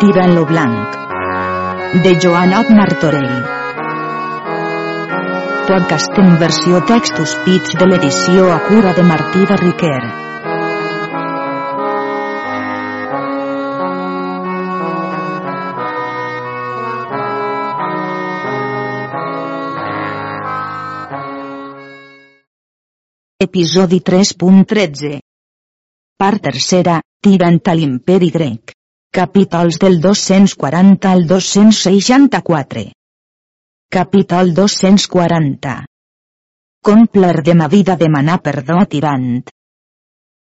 Tirant lo blanc. De Joanot Martorell. Podcast en versió textos pits de l'edició a cura de Martí de Riquer. Episodi 3.13 Part tercera, tirant a l'imperi grec. Capítols del 240 al 264. Capítol 240. Compler de ma vida demanar perdó tirant.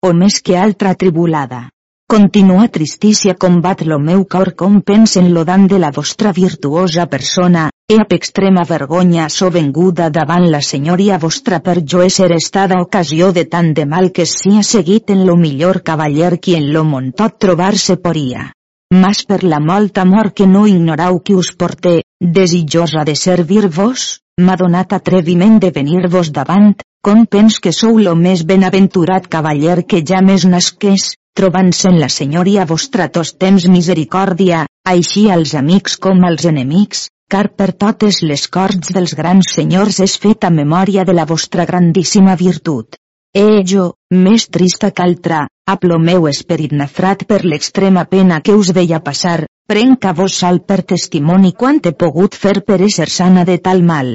O més que altra tribulada. Continua tristícia combat lo meu cor com pensen lo dan de la vostra virtuosa persona, e ap extrema vergonya so venguda davant la senyoria vostra per jo esser estada ocasió de tant de mal que si ha seguit en lo millor cavaller qui en lo món tot trobar-se poria. Mas per la molta amor que no ignorau qui us porté, desitjosa de servir-vos, m'ha donat atreviment de venir-vos davant, com pens que sou lo més benaventurat cavaller que ja més nasqués, trobant-se en la senyoria vostra tos temps misericòrdia, així als amics com als enemics, car per totes les corts dels grans senyors és feta memòria de la vostra grandíssima virtut. E jo, més trista qu'altra, a plo meu esperit nafrat per l'extrema pena que us veia passar, prenc a vos sol per testimoni quant he pogut fer per ésser sana de tal mal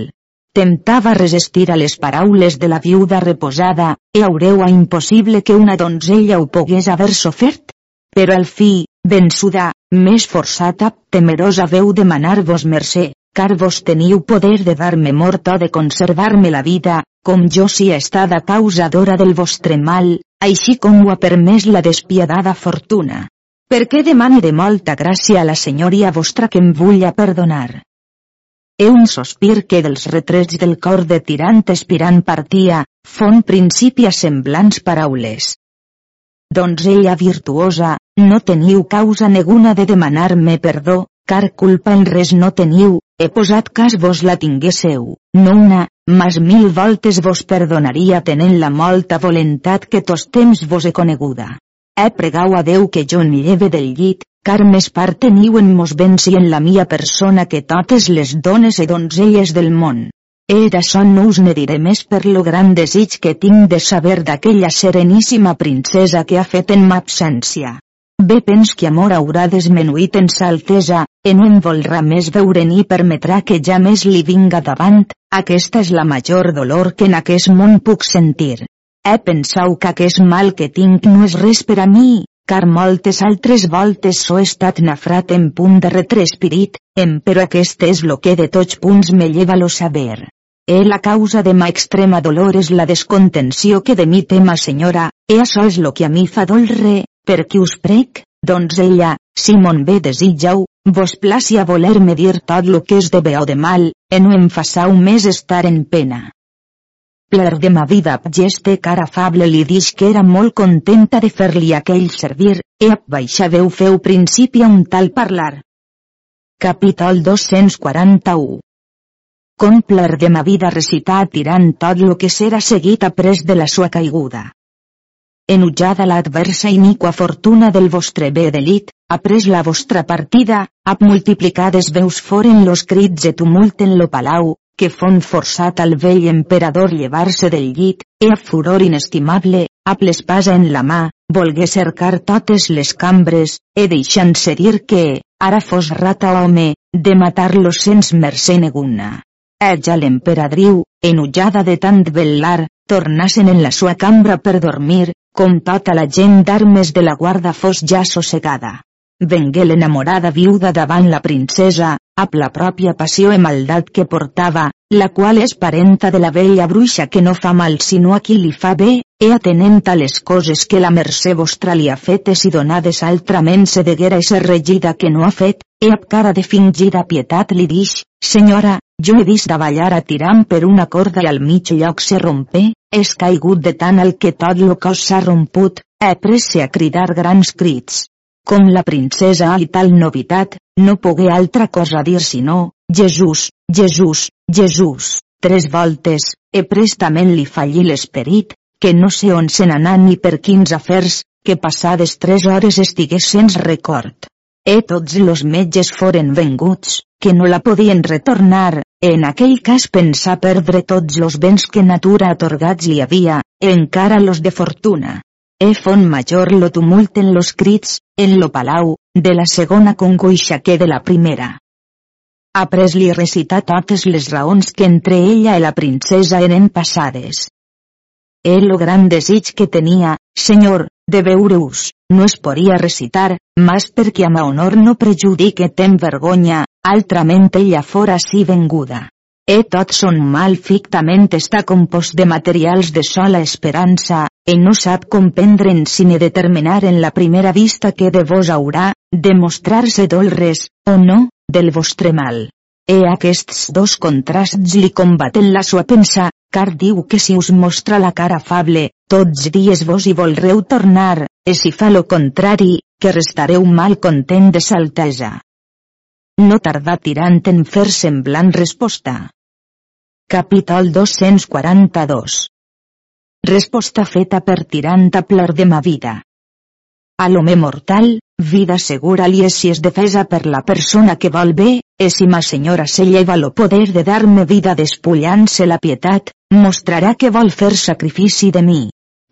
temptava resistir a les paraules de la viuda reposada, e haureu a impossible que una donzella ho pogués haver sofert? Però al fi, vençuda, més forçata, temerosa veu demanar-vos mercè, car vos teniu poder de dar-me mort o de conservar-me la vida, com jo si estada causadora del vostre mal, així com ho ha permès la despiadada fortuna. Per què demane de molta gràcia a la senyoria vostra que em vulla perdonar? E un sospir que dels retrets del cor de tirant espirant partia, fon principi a semblants paraules. Donzella virtuosa, no teniu causa neguna de demanar-me perdó, car culpa en res no teniu, he posat cas vos la tinguésseu, no una, mas mil voltes vos perdonaria tenent la molta volentat que tos temps vos he coneguda. He pregau a Déu que jo em lleve del llit, car més part teniu en mos venci en la mia persona que totes les dones e donzelles del món. E d'açò no us ne diré més per lo gran desig que tinc de saber d'aquella sereníssima princesa que ha fet en ma absència. Bé pens que amor haurà desmenuït en sa altesa, e no volrà més veure ni permetrà que ja més li vinga davant, aquesta és la major dolor que en aquest món puc sentir. He pensau que aquest mal que tinc no és res per a mi, car moltes altres voltes so estat nafrat en punt de retrespirit, em però aquest és lo que de tots punts me lleva lo saber. E la causa de ma extrema dolor és la descontenció que de mi té ma senyora, e això és lo que a mi fa dolre, per qui us prec, doncs ella, si mon bé desitjau, vos placi a voler-me dir tot lo que és de bé o de mal, e no em façau més estar en pena. Pler de ma vida geste cara afable li dix que era molt contenta de fer-li aquell servir, e ap baixa veu feu principi a un tal parlar. Capítol 241 Com pler de ma vida recitar tirant tot lo que serà seguit après de la sua caiguda. Enutjada l'adversa iniqua fortuna del vostre bé delit, après la vostra partida, ap multiplicades veus foren los crits e tumult en lo palau, que fon forçat al vell emperador llevar-se del llit, e a furor inestimable, a l'espasa en la mà, volgué cercar totes les cambres, e deixant-se dir que, ara fos rata home, de matar-lo sens mercè neguna. Ella l'emperadriu, enutjada de tant velar, tornassen en la sua cambra per dormir, com tota la gent d'armes de la guarda fos ja sossegada. Vengué l'enamorada viuda davant la princesa, amb la pròpia passió i maldat que portava, la qual és parenta de la vella bruixa que no fa mal sinó a qui li fa bé, e atenent a les coses que la mercè vostra li ha fetes i donades altrament se deguera ser regida que no ha fet, e amb cara de fingida pietat li dix, senyora, jo he vist davallar a tirant per una corda i al mig lloc se rompe, és caigut de tant el que tot lo cos s'ha romput, he presse a cridar grans crits. Com la princesa i tal novitat, no pogué altra cosa dir sinó, Jesús, Jesús, Jesús, tres voltes, e prestament li fallí l'esperit, que no sé on se n'anà ni per quins afers, que passades tres hores estigués sens record. e tots los metges foren venguts, que no la podien retornar, en aquell cas pensar perdre tots los béns que natura atorgats li havia, encara los de fortuna. E fon major lo tumult en los crits, en lo palau, de la segona congoixa que de la primera. Après li recitar totes les raons que entre ella i la princesa eren passades. El lo gran desig que tenia, senyor, de veure-us, no es podia recitar, mas perquè ma honor no prejudique ten vergonya, altrament ella fora si venguda. E tot son mal fictament està compost de materials de sola esperança, e no sap comprendre en si ni determinar en la primera vista que de vos haurà, demostrar-se dolres, o no, del vostre mal. E aquests dos contrasts li combaten la sua pensa, car diu que si us mostra la cara afable, tots dies vos hi volreu tornar, e si fa lo contrari, que restareu mal content de saltesa. No tardà tirant en fer semblant resposta. Capítol 242 Resposta feta per tirant a plar de ma vida. A l'home mortal, vida segura li és si és defesa per la persona que vol bé, e si ma senyora se lleva lo poder de dar-me vida despullant-se la pietat, mostrarà que vol fer sacrifici de mi.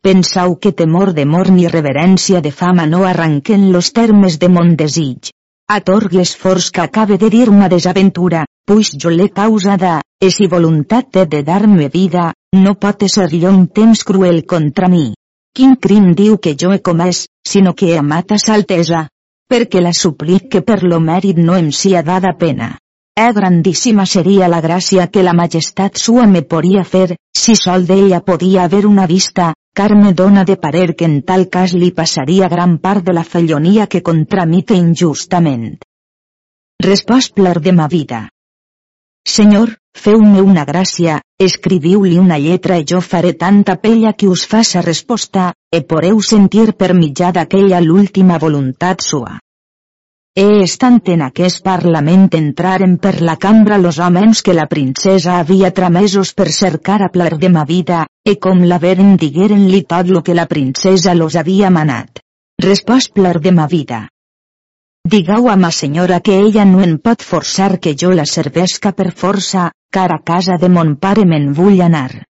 Pensau que temor de mort ni reverència de fama no arranquen los termes de mon desig. Atorg l'esforç que acabe de dir ma desaventura, puix jo l'he causada, e si voluntat té de dar-me vida, no pot ser llong temps cruel contra mi. Quin crim diu que jo he comès, sinó que he amat a saltesa? Perquè la suplic que per lo mèrit no em sia dada pena. Eh grandíssima seria la gràcia que la majestat sua me podia fer, si sol d'ella podia haver una vista, car me dona de parer que en tal cas li passaria gran part de la fellonia que contra mi té injustament. Respost plar de ma vida. Senyor, feu-me una gràcia, escriviu-li una lletra i jo faré tanta pella que us faça resposta, e poreu sentir per mitjà d'aquella l'última voluntat sua. E estant en aquest parlament entraren per la cambra los homes que la princesa havia tramesos per cercar a plar de ma vida, e com la veren digueren-li tot lo que la princesa los havia manat. Respost plar de ma vida. Digau a ma senyora que ella no en pot forçar que jo la servesca per força, car a casa de mon pare me'n vull anar.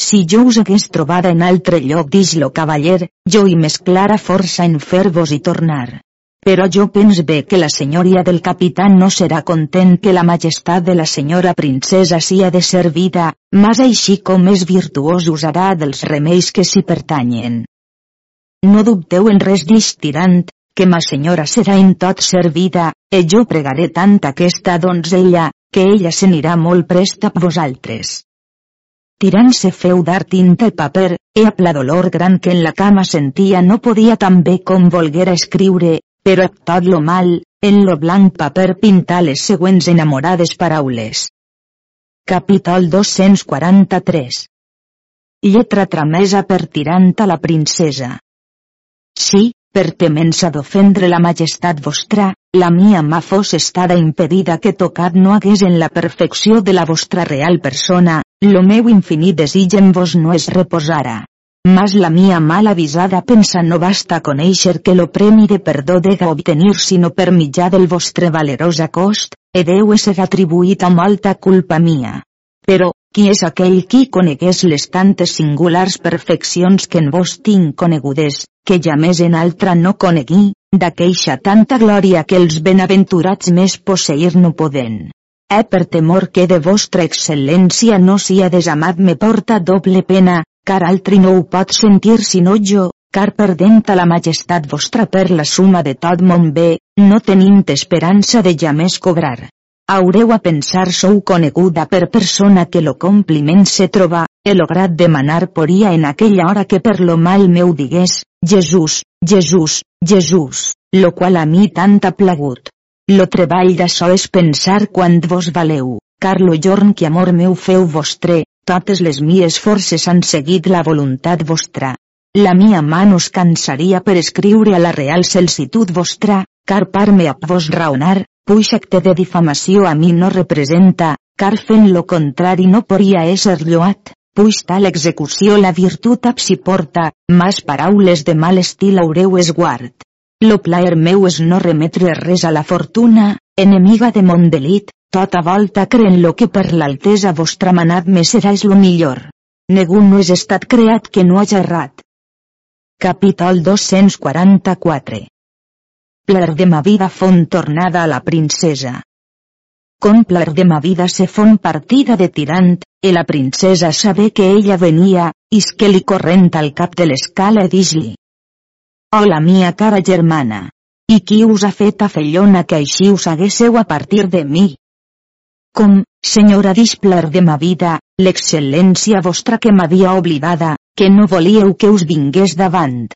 Si jo us hagués trobada en altre lloc dix lo cavaller, jo hi més clara força en fer-vos i tornar. Però jo pens bé que la senyoria del capità no serà content que la majestat de la senyora princesa sia de servida, mas així com és virtuós usarà dels remeis que s'hi pertanyen. No dubteu en res d'ix tirant, que ma senyora serà en tot servida, e jo pregaré tant aquesta donzella, que ella se n'irà molt prest a vosaltres. Tirant se feu dar tinta i paper, e a la dolor gran que en la cama sentia no podia tan bé com volguera escriure, però tot lo mal, en lo blanc paper pintar les següents enamorades paraules. Capítol 243 Lletra tramesa per tirant a la princesa. Sí, per temença d'ofendre la majestat vostra, la mia mà fos estada impedida que tocat no hagués en la perfecció de la vostra real persona, lo meu infinit desig en vos no es reposara. Mas la mia mal avisada pensa no basta conèixer que lo premi de perdó dega obtenir sinó per mitjà del vostre valerós acost, e deu ser atribuït a molta culpa mia. Però, qui és aquell qui conegués les tantes singulars perfeccions que en vos tinc conegudes, que ja més en altra no conegui, d'aqueixa tanta glòria que els benaventurats més posseir no poden. Eh per temor que de vostra excel·lència no sia desamat me porta doble pena, car altri no ho pot sentir sinó jo, car perdent a la majestat vostra per la suma de tot mon bé, no tenint esperança de ja més cobrar haureu a pensar sou coneguda per persona que lo compliment se troba, he lograt demanar poria en aquella hora que per lo mal meu digués, Jesús, Jesús, Jesús, lo qual a mi tant ha plagut. Lo treball d'açò és pensar quan vos valeu, car lo jorn que amor meu feu vostre, totes les mies forces han seguit la voluntat vostra. La mia mà no es cansaria per escriure a la real celsitud vostra, car parme a vos raonar, puix acte de difamació a mi no representa, car fent lo contrari no podria ésser lloat, puix tal execució la virtut si porta, mas paraules de mal estil haureu esguard. Lo plaer meu és no remetre res a la fortuna, enemiga de mon delit, tota volta creen lo que per l'altesa vostra manat me serà és lo millor. Negu no és estat creat que no haja errat. Capítol 244 Pler de ma vida fon tornada a la princesa. Con pler de ma vida se fon partida de tirant, e la princesa sabe que ella venia, isque li corrent al cap de l'escala e dis-li. Hola mia cara germana. I qui us ha fet a fellona que així us haguésseu a partir de mi? Com, senyora displer de ma vida, l'excel·lència vostra que m'havia oblidada, que no volíeu que us vingués davant.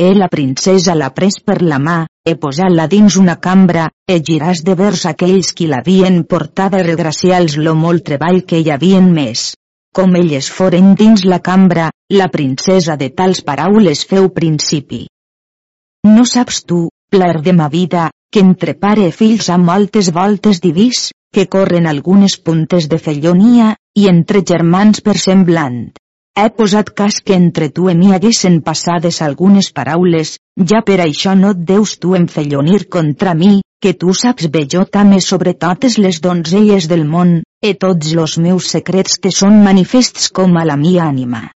E la princesa l'ha pres per la mà, e posat-la dins una cambra, e giràs de vers aquells qui l'havien portada regracials lo molt treball que hi havien més. Com elles foren dins la cambra, la princesa de tals paraules feu principi. No saps tu, plaer de ma vida, que entre pare i fills ha moltes voltes divís, que corren algunes puntes de fellonia, i entre germans per semblant. He posat cas que entre tu i mi haguessin passades algunes paraules, ja per això no et deus tu enfellonir contra mi, que tu saps bé jo també sobre totes les donzelles del món, e tots los meus secrets te són manifests com a la mia ànima.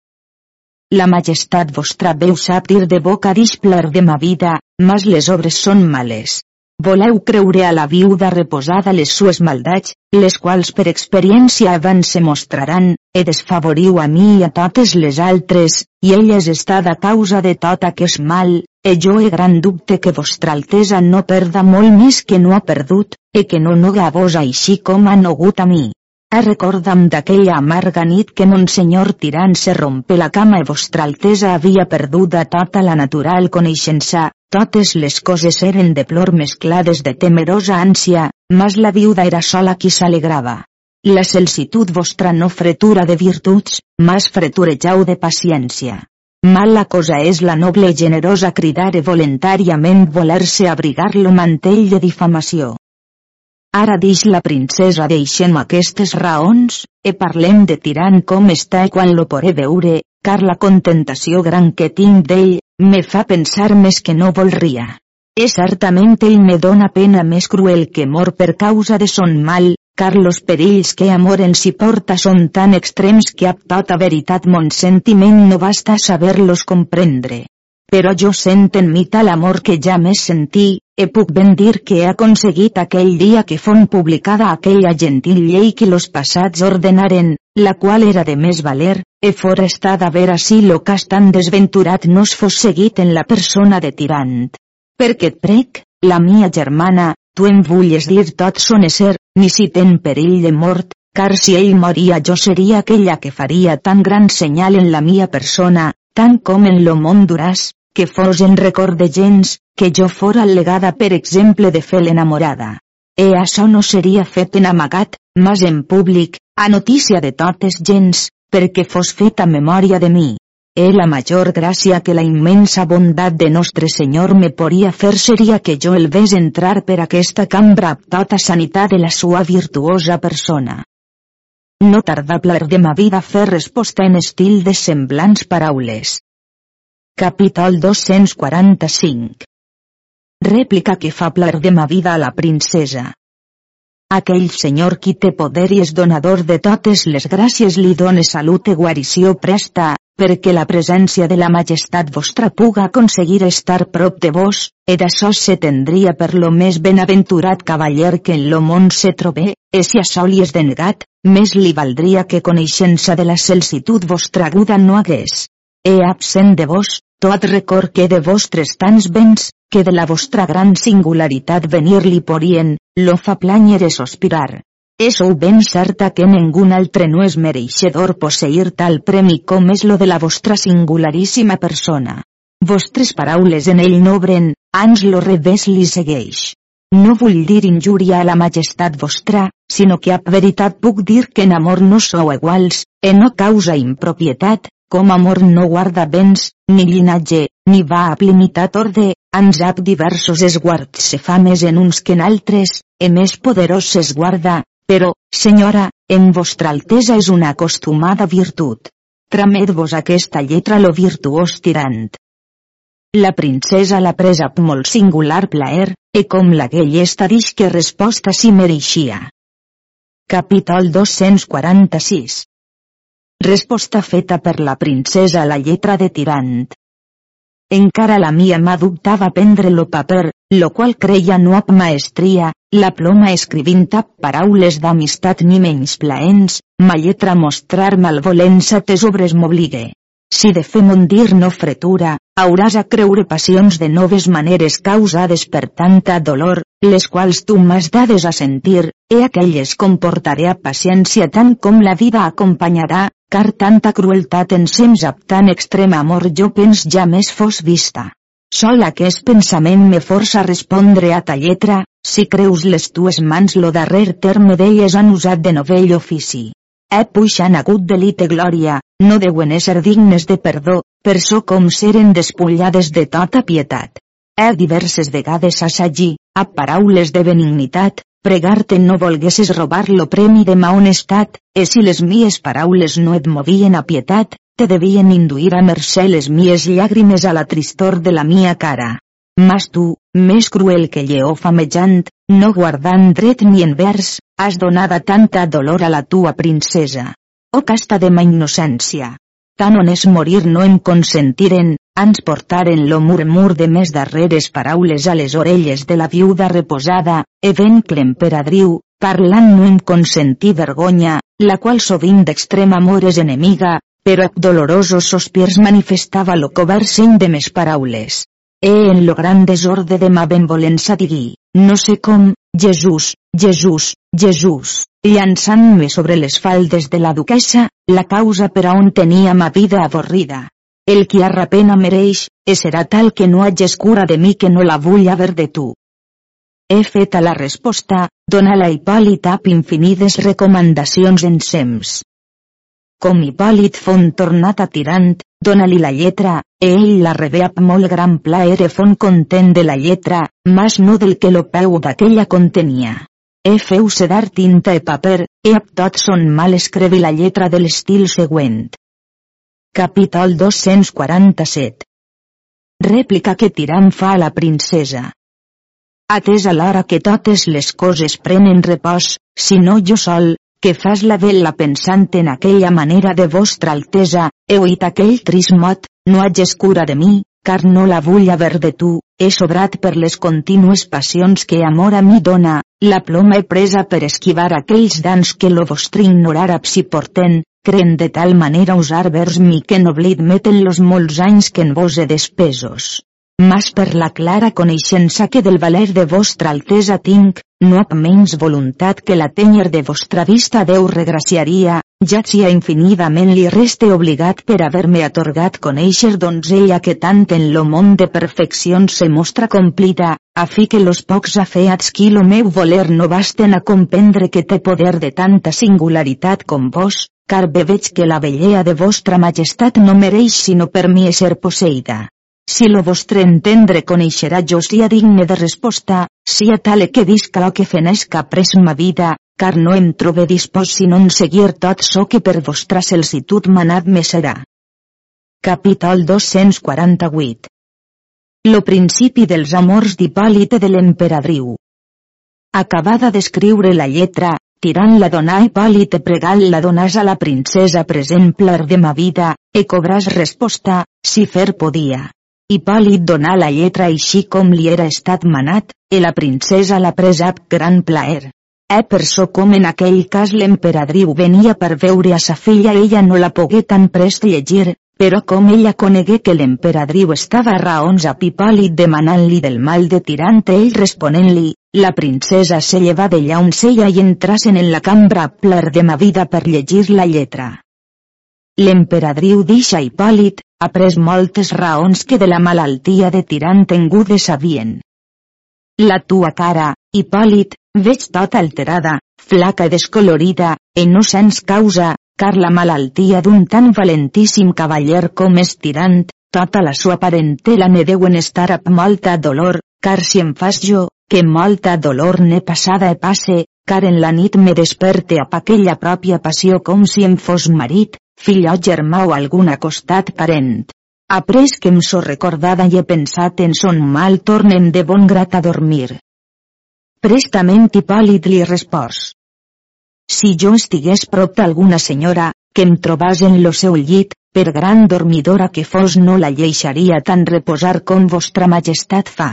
La majestat vostra veu sap dir de boca displer de ma vida, mas les obres són males. Voleu creure a la viuda reposada les sues maldats, les quals per experiència abans se mostraran, e desfavoriu a mi i a totes les altres, i elles està de causa de tot aquest mal, e jo he gran dubte que vostra altesa no perda molt més que no ha perdut, e que no noga a vos així com ha nogut a mi. A recorda'm d'aquella amarga nit que Monsenyor Tirant se rompe la cama i vostra altesa havia perduda tota la natural coneixença, totes les coses eren de plor mesclades de temerosa ànsia, mas la viuda era sola qui s'alegrava. La celsitud vostra no fretura de virtuts, mas freturejau de paciència. Mala cosa és la noble i generosa cridare voluntàriament voler-se abrigar lo mantell de difamació. Ara dix la princesa deixem aquestes raons, e parlem de tirant com està i quan lo poré veure, car la contentació gran que tinc d'ell, me fa pensar més que no volria. És certament ell me dóna pena més cruel que mor per causa de son mal, car los perills que amor en si porta són tan extrems que ab tota veritat mon sentiment no basta saber-los comprendre. Però jo sent en mi tal amor que ja més sentí, e puc ben dir que he aconseguit aquell dia que fon publicada aquella gentil llei que los passats ordenaren, la qual era de més valer, e fora estada a si lo cas tan desventurat no es fos seguit en la persona de tirant. Perquè et prec, la mia germana, tu em vulles dir tot son ésser, ni si ten perill de mort, car si ell moria jo seria aquella que faria tan gran senyal en la mia persona, tant com en lo món duràs, que fos en record de gens, que jo fora legada per exemple de fer l'enamorada. E això no seria fet en amagat, mas en públic, a notícia de totes gens, perquè fos fet a memòria de mi. E la major gràcia que la immensa bondat de Nostre Senyor me podia fer seria que jo el ves entrar per aquesta cambra amb tota sanitat de la sua virtuosa persona. No tarda pler de ma vida fer resposta en estil de semblants paraules. Capítol 245 Rèplica que fa pler de ma vida a la princesa. Aquell senyor qui té poder i és donador de totes les gràcies li done salut i guarició presta, perquè la presència de la majestat vostra puga aconseguir estar prop de vos, e d'açò se tendria per lo més benaventurat cavaller que en lo món se trobe, e si açò li és denegat, més li valdria que coneixença de la celsitud vostra aguda no hagués e absent de vos, tot record que de vostres tants béns, que de la vostra gran singularitat venir-li porien, lo fa planyer e sospirar. És ou ben certa que ningú altre no és mereixedor posseir tal premi com és lo de la vostra singularíssima persona. Vostres paraules en ell no obren, ans lo revés li segueix. No vull dir injúria a la majestat vostra, sinó que a veritat puc dir que en amor no sou iguals, e no causa impropietat, com amor no guarda béns, ni llinatge, ni va a limitat orde, ans ap diversos esguards se fa més en uns que en altres, e més poderós es guarda, però, senyora, en vostra altesa és una acostumada virtut. Tramet-vos aquesta lletra lo virtuós tirant. la princesa la presa amb molt singular plaer, e com la llesta dix que resposta si mereixia. Capítol 246 Resposta feta per la princesa a la lletra de tirant. Encara la mia mà dubtava prendre lo paper, lo qual creia no ap maestria, la ploma escrivint ap paraules d'amistat ni menys plaents, ma lletra mostrar malvolença tes obres m'obligue. Si de fer mondir no fretura, hauràs a creure passions de noves maneres causades per tanta dolor, les quals tu m'has dades a sentir, e aquelles comportaré a paciència tant com la vida acompanyarà, car tanta crueltat en sems ab tan extrem amor jo pens ja més fos vista. Sol aquest pensament me força respondre a ta lletra, si creus les tues mans lo darrer terme d'elles han usat de novell ofici. He puixan agut delite glòria, no deuen ésser dignes de perdó, per so com seren despullades de tota pietat. He diverses vegades assagir, a paraules de benignitat, pregar-te no volguessis robar lo premi de ma honestat, e si les mies paraules no et movien a pietat, te devien induir a mercè les mies llàgrimes a la tristor de la mia cara. Mas tu, més cruel que lleó famejant, no guardant dret ni envers, has donada tanta dolor a la tua princesa. O oh, casta de ma innocència! Tan honest morir no em consentiren, ans portaren lo murmur de més darreres paraules a les orelles de la viuda reposada, e ven que l'emperadriu, parlant no em consentí vergonya, la qual sovint d'extrem amor és enemiga, però dolorosos sospirs manifestava lo covert seny de mes paraules. E en lo gran desorde de ma benvolença digui, no sé com, Jesús, Jesús, Jesús, llançant-me sobre les faldes de la duquesa, la causa per a on tenia ma vida avorrida. El qui pena mereix, e serà tal que no hages cura de mi que no la vull haver de tu. He fet a la resposta, dona la Hipòlit ap infinides en sems. Com Hipòlit fon tornat a tirant, dona-li la lletra, e ell la rebé amb molt gran plaer e fon content de la lletra, mas no del que lo peu d'aquella contenia. E feu sedar tinta e paper, e ab tot son mal escrevi la lletra de l'estil següent. Capítol 247 Rèplica que Tiram fa a la princesa. Atès a l'hora que totes les coses prenen repòs, si no jo sol, que fas la vela pensant en aquella manera de vostra altesa, he oït aquell trist mot, no hages cura de mi, car no la vull haver de tu, he sobrat per les contínues passions que amor a mi dona, la ploma he presa per esquivar aquells dans que lo vostre ignorar si porten, creen de tal manera usar vers mi que n'oblid meten los molts anys que en vos he despesos. Mas per la clara coneixença que del valer de vostra altesa tinc, no amb menys voluntat que la tenyer de vostra vista Déu regraciaria, ja sia infinidament li reste obligat per haver-me atorgat conèixer donzella que tant en lo món de perfecció se mostra complida, a fi que los pocs afeats qui lo meu voler no basten a comprendre que té poder de tanta singularitat com vos, car bé veig que la bellea de vostra majestat no mereix sinó per mi ser posseïda. Si lo vostre entendre coneixerà jo sia digne de resposta, sia tale que visca lo que fenesca pres ma vida, car no em trobe dispòs sinó en seguir tot so que per vostra celsitud manat me serà. Capítol 248 Lo principi dels amors d'Hipòlite de l'emperadriu Acabada d'escriure la lletra, tirant la dona Hipòlite pregal la donàs a la princesa present pler de ma vida, e cobràs resposta, si fer podia. Hipòlit donà la lletra així com li era estat manat, e la princesa la presa amb gran plaer. E per so com en aquell cas l'emperadriu venia per veure a sa filla ella no la pogué tan prest llegir, però com ella conegué que l'emperadriu estava a raons a Hipòlit demanant-li del mal de tirant ell responent-li, la princesa se llevà d'ellà on seia i entrasen en la cambra pler de ma vida per llegir la lletra. L'emperadriu deixa Hipòlit, ha pres moltes raons que de la malaltia de tirant tengudes sabien. La tua cara, Hipòlit, veig tota alterada, flaca i descolorida, e no sens causa, car la malaltia d'un tan valentíssim cavaller com és tirant, tota la sua parentela ne deuen estar amb molta dolor, car si em fas jo, que molta dolor ne passada e passe, car en la nit me desperte a aquella pròpia passió com si em fos marit, fill o germà o algun acostat parent. Après que em so recordada i he pensat en son mal tornem de bon grat a dormir. Prestament Hipòlit li respòs. Si jo estigués prop d'alguna senyora, que em trobàs en lo seu llit, per gran dormidora que fos no la lleixaria tan reposar com vostra majestat fa.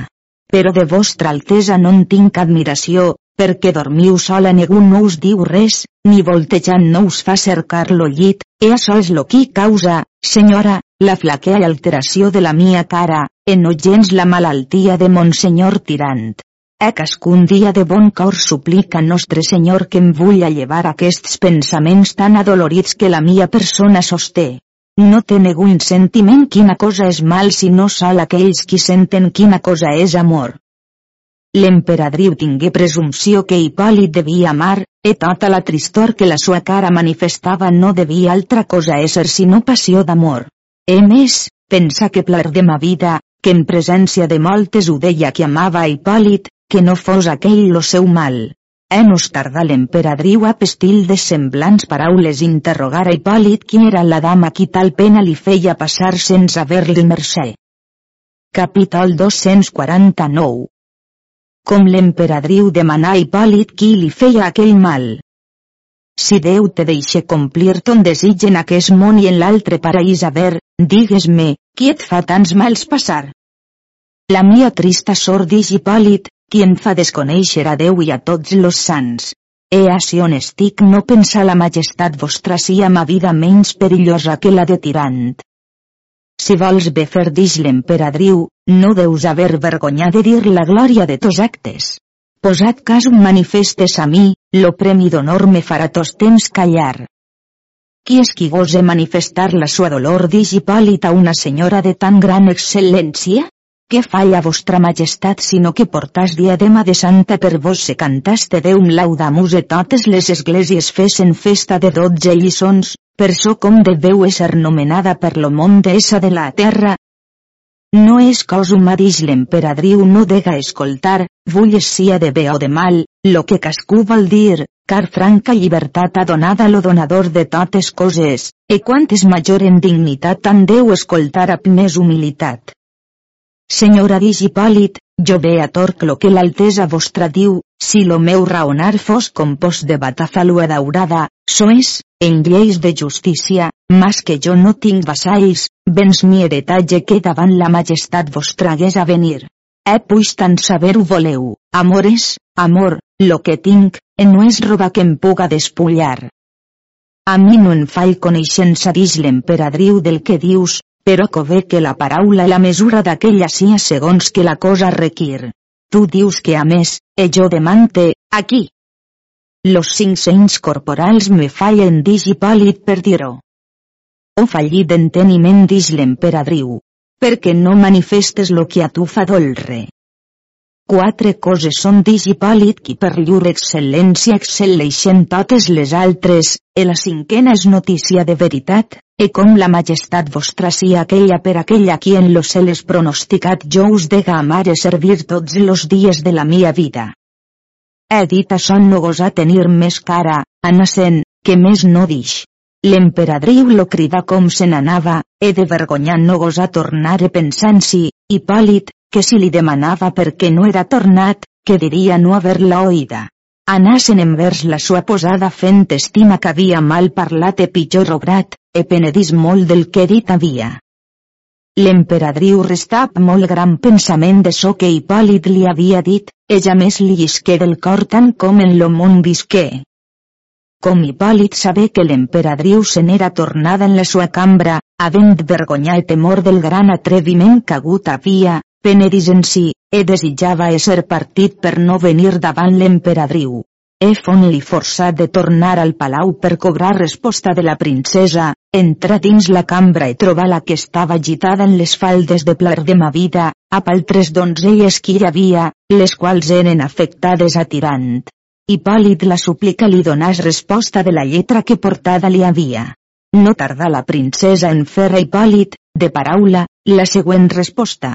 Però de vostra altesa no en tinc admiració, perquè dormiu sola ningú no us diu res, ni voltejant no us fa cercar lo llit, e això és lo qui causa, senyora, la flaquea alteració de la mia cara, e no gens la malaltia de monsenyor tirant. E cascun dia de bon cor suplica Nostre Senyor que em vull llevar aquests pensaments tan adolorits que la mia persona sosté. No té un sentiment quina cosa és mal sinó sol aquells qui senten quina cosa és amor. L'emperadriu tingué presumpció que Hipòlit devia amar, e tota la tristor que la sua cara manifestava no devia altra cosa ésser sinó passió d'amor. E més, pensa que plar de ma vida, que en presència de moltes ho deia que amava Hipòlit, que no fos aquell lo seu mal. Enos tardà l'emperadriu a pestil de semblants paraules interrogar a Hipòlit qui era la dama qui tal pena li feia passar sense haver-li mercè. Capítol 249 com l'emperadriu demanà a Hipòlit qui li feia aquell mal. Si Déu te deixe complir ton desig en aquest món i en l'altre paraís a ver, digues-me, qui et fa tants mals passar? La mia trista sort dix Hipòlit, qui em fa desconèixer a Déu i a tots los sants. E si on estic no pensa la majestat vostra sia ma vida menys perillosa que la de tirant. Si vols bé fer dix l'emperadriu, no deus haver vergonya de dir la glòria de tos actes. Posat cas un manifestes a mi, lo premi d'honor me farà tos temps callar. Qui és qui gose manifestar la sua dolor dix Hipòlit a una senyora de tan gran excel·lència? Què falla vostra majestat sinó que portàs diadema de santa per vos se cantaste Déu laudamus e totes les esglésies fessen festa de dotze lliçons, per so com deveu ésser nomenada per lo món d'essa de la terra. No és cos humà dix l'emperadriu no dega escoltar, vull sia de bé o de mal, lo que cascú vol dir, car franca llibertat ha donada lo donador de totes coses, e quantes major en dignitat tan deu escoltar amb més humilitat. Senyora dix Hipòlit, jo ve a torc lo que l'altesa vostra diu, si lo meu raonar fos compost de batafalua daurada, so és, en lleis de justícia, mas que jo no tinc vassalls, vens mi heretatge que davant la majestat vostra hagués a venir. Eh pues tan saber-ho voleu, amor és, amor, lo que tinc, e no és roba que em puga despullar. A mi no en fall coneixença dix l'emperadriu del que dius, però cové que la paraula i la mesura d'aquella sia segons que la cosa requir. Tu dius que a més, e jo demante, aquí, los cinc sents corporals me fallen dix i per dir-ho. O fallit d'enteniment dix l'emperadriu. Perquè no manifestes lo que a tu fa dolre. Quatre coses són dix i pàl·lid qui per llur excel·lència excel·leixen totes les altres, e la cinquena és notícia de veritat, e com la majestat vostra sia aquella per aquella qui en lo cel és pronosticat jo us dega amar e servir tots los dies de la mia vida. He dit això no gosa tenir més cara, anacent, que més no dix. L'emperadriu lo crida com se n'anava, he de vergonya no gosa tornar e pensant-si, Hipòlit, que si li demanava per què no era tornat, que diria no haver-la oïda. Anasen envers la sua posada fent estima que havia mal parlat e pitjor obrat, e penedís molt del que dit havia. L'emperadriu restà amb molt gran pensament de so que Hipòlit li havia dit, ella més li isqué del cor tant com en lo món visqué. Com Hipòlit sabé que l'emperadriu se n'era tornada en la sua cambra, havent vergonya i temor del gran atreviment que hagut havia, penedís en si, e desitjava ésser partit per no venir davant l'emperadriu. Efon li forçà de tornar al palau per cobrar resposta de la princesa, entrar dins la cambra i trobar la que estava agitada en les faldes de plar de ma vida, amb altres donzelles que hi havia, les quals eren afectades a tirant. I pàl·lid la súplica li donàs resposta de la lletra que portada li havia. No tardà la princesa en fer i pàl·lid, de paraula, la següent resposta.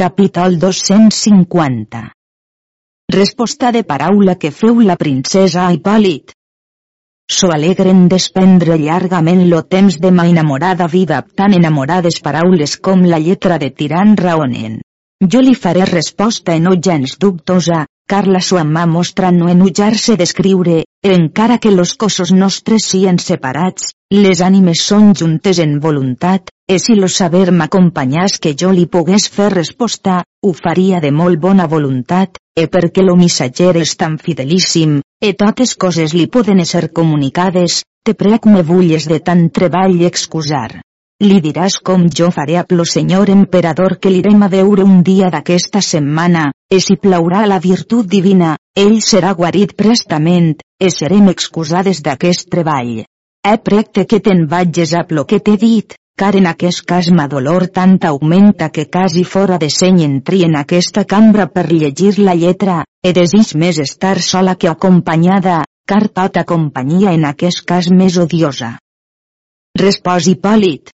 Capítol 250 Resposta de paraula que feu la princesa a Hipòlit. so alegren despendre llargament lo temps de ma enamorada vida tan enamorades paraules com la lletra de tirant raonen. Jo li faré resposta en no gens dubtosa, car la sua mà mostra no enutjar-se d'escriure, encara que los cossos nostres sien separats, les ànimes són juntes en voluntat, e si lo saber m'acompanyàs que jo li pogués fer resposta, ho faria de molt bona voluntat, e perquè lo missatger és tan fidelíssim, e totes coses li poden ser comunicades, te prec me vulles de tant treball excusar. Li diràs com jo faré a plo senyor emperador que l'irem a veure un dia d'aquesta setmana, e si plaurà la virtut divina, ell serà guarit prestament, e serem excusades d'aquest treball. He precte que te'n vages a plo que t'he dit, car en aquest cas ma dolor tant augmenta que quasi fora de seny entri en aquesta cambra per llegir la lletra, e desig més estar sola que acompanyada, car tota companyia en aquest cas més odiosa. Respòs Hipòlit,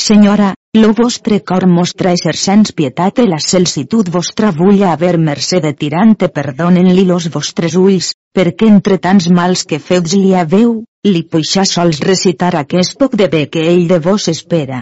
Senyora, lo vostre cor mostra ésser sens pietat e la celsitud vostra vulla haver mercè de tirante perdonen-li los vostres ulls, perquè entre tants mals que feuds li haveu, li puixà sols recitar aquest poc de bé que ell de vos espera.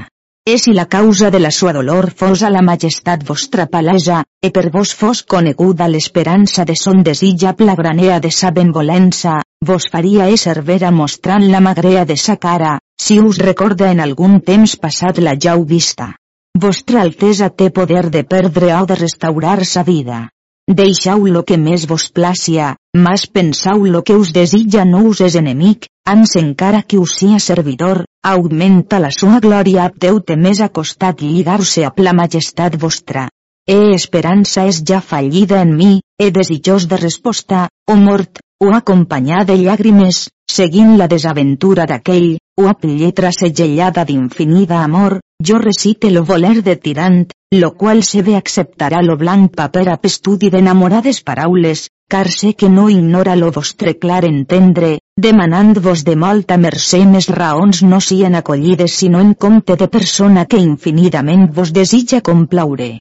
E si la causa de la sua dolor fos a la majestat vostra palesa, e per vos fos coneguda l'esperança de son desitjable granea de sa benvolença, vos faria ésser vera mostrant la magrea de sa cara, si us recorda en algun temps passat la jau vista. Vostra Altesa té poder de perdre o de restaurar sa vida. Deixau lo que més vos plàcia, mas pensau lo que us desitja no us és enemic, ans encara que us sia servidor, augmenta la sua glòria apteu te més acostat lligar-se a la majestat vostra. E esperança és ja fallida en mi, e desitjós de resposta, o mort, o acompanyar de llàgrimes, seguint la desaventura d'aquell, o a lletra segellada d'infinida amor, jo recite lo voler de tirant, lo qual se ve acceptarà lo blanc paper a estudi d'enamorades paraules, car sé que no ignora lo vostre clar entendre, demanant-vos de molta mercè més raons no sien acollides sinó en compte de persona que infinidament vos desitja complaure.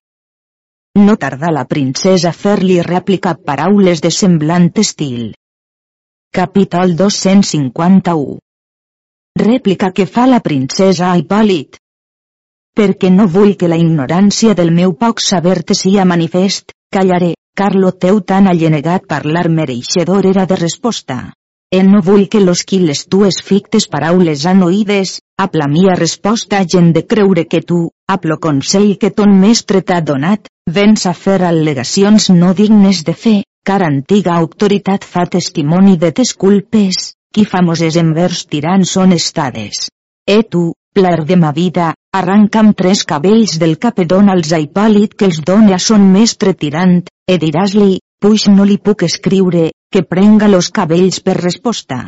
No tarda la princesa fer-li rèplica paraules de semblant estil. Capítol 251 Rèplica que fa la princesa a Hipòlit. Perquè no vull que la ignorància del meu poc saber te sia manifest, callaré, car lo teu tan allenegat parlar mereixedor era de resposta. E no vull que los qui les tues fictes paraules han oïdes, a la mia resposta gent de creure que tu, a lo consell que ton mestre t'ha donat, vens a fer al·legacions no dignes de fe, car antiga autoritat fa testimoni de tes culpes, qui famoses envers tirans són estades. E tu, plar de ma vida, arranca'm tres cabells del cap e dona'ls a Hipòlit que els done a son mestre tirant, e diràs-li, puix no li puc escriure, que prenga los cabells per resposta.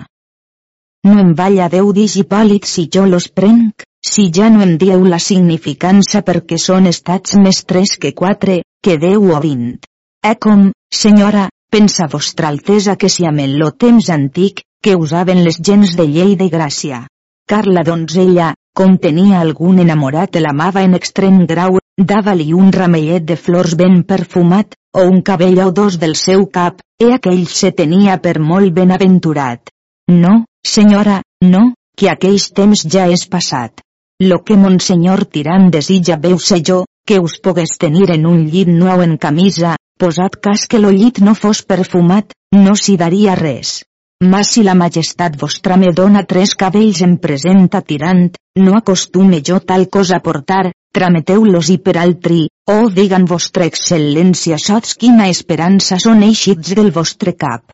No em valla Déu dix Hipòlit si jo los prenc, si ja no em dieu la significança perquè són estats més tres que quatre, que deu o vint. E com, senyora, pensa vostra altesa que si amb el lo temps antic, que usaven les gens de llei de gràcia. Car la donzella, com tenia algun enamorat l'amava en extrem grau, dava-li un ramellet de flors ben perfumat, o un cabell o dos del seu cap, e aquell se tenia per molt benaventurat. No, senyora, no, que aqueix temps ja és passat. Lo que Monsenyor Tirant desitja veu ser jo, que us pogués tenir en un llit nou en camisa, posat cas que lo llit no fos perfumat, no s'hi daria res. Mas si la majestat vostra me dona tres cabells en present a tirant, no acostume jo tal cosa portar, trameteu-los i per altri, o oh, digan vostra excel·lència sots quina esperança són eixits del vostre cap.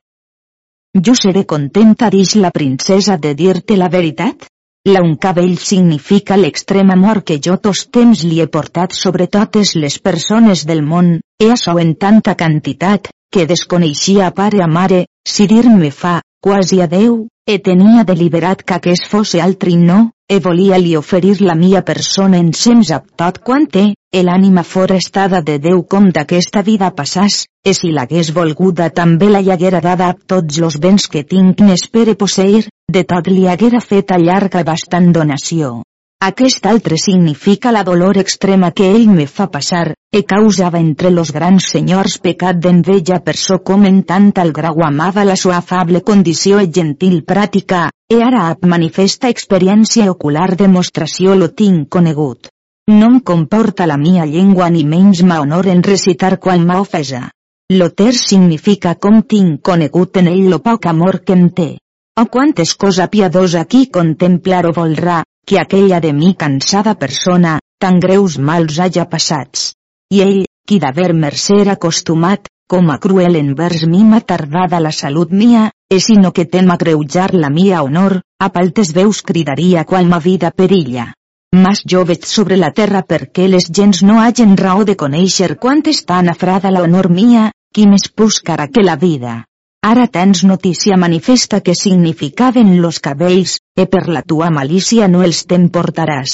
Jo seré contenta dix la princesa de dir-te la veritat? La un cabell significa l'extrem amor que jo tos temps li he portat sobre totes les persones del món, e açò en tanta quantitat, que desconeixia a pare a mare, si dir-me fa, quasi a Déu, e tenia deliberat que aquest fosse altri no, e volia li oferir la mia persona en sems a tot quant té, e l'ànima fora estada de Déu com d'aquesta vida passàs, e si l'hagués volguda també la hi haguera dada a tots los béns que tinc. N'espere posseir, de tot li haguera fet a llarga bastant donació. Aquest altre significa la dolor extrema que ell me fa passar, e causava entre los grans senyors pecat d'enveja per so com en tant al grau amava la sua afable condició e gentil pràtica, e ara ap manifesta experiència ocular demostració lo tinc conegut. No em comporta la mia llengua ni menys ma honor en recitar quan m'ha ofesa. Lo ter significa com tinc conegut en ell lo poc amor que em té. O quantes cosa piadosa qui contemplar o volrà, que aquella de mi cansada persona, tan greus mals haja passats. I ell, qui d'haver-me ser acostumat, com a cruel envers mi m'ha tardada la salut mia, e sinó que tem agreujar la mia honor, a paltes veus cridaria quan ma vida perilla. Mas jo veig sobre la terra perquè les gens no hagen raó de conèixer quant està nafrada la honor mia, qui més puscara que la vida. Ara tens notícia manifesta que significaven los cabells, e per la tua malícia no els t'emportaràs.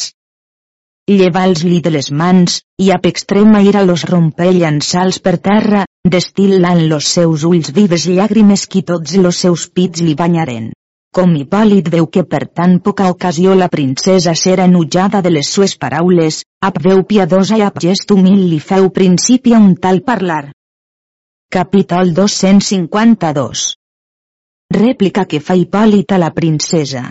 Llevals-li de les mans, i ap extrema ira los rompe llançals per terra, destil·lant los seus ulls vives llàgrimes qui tots los seus pits li banyaren. Com Hipòlit veu que per tan poca ocasió la princesa s'era enutjada de les sues paraules, ap veu piadosa i ap gest humil li feu principi a un tal parlar. Capítol 252 Rèplica que fa Hipòlit a la princesa.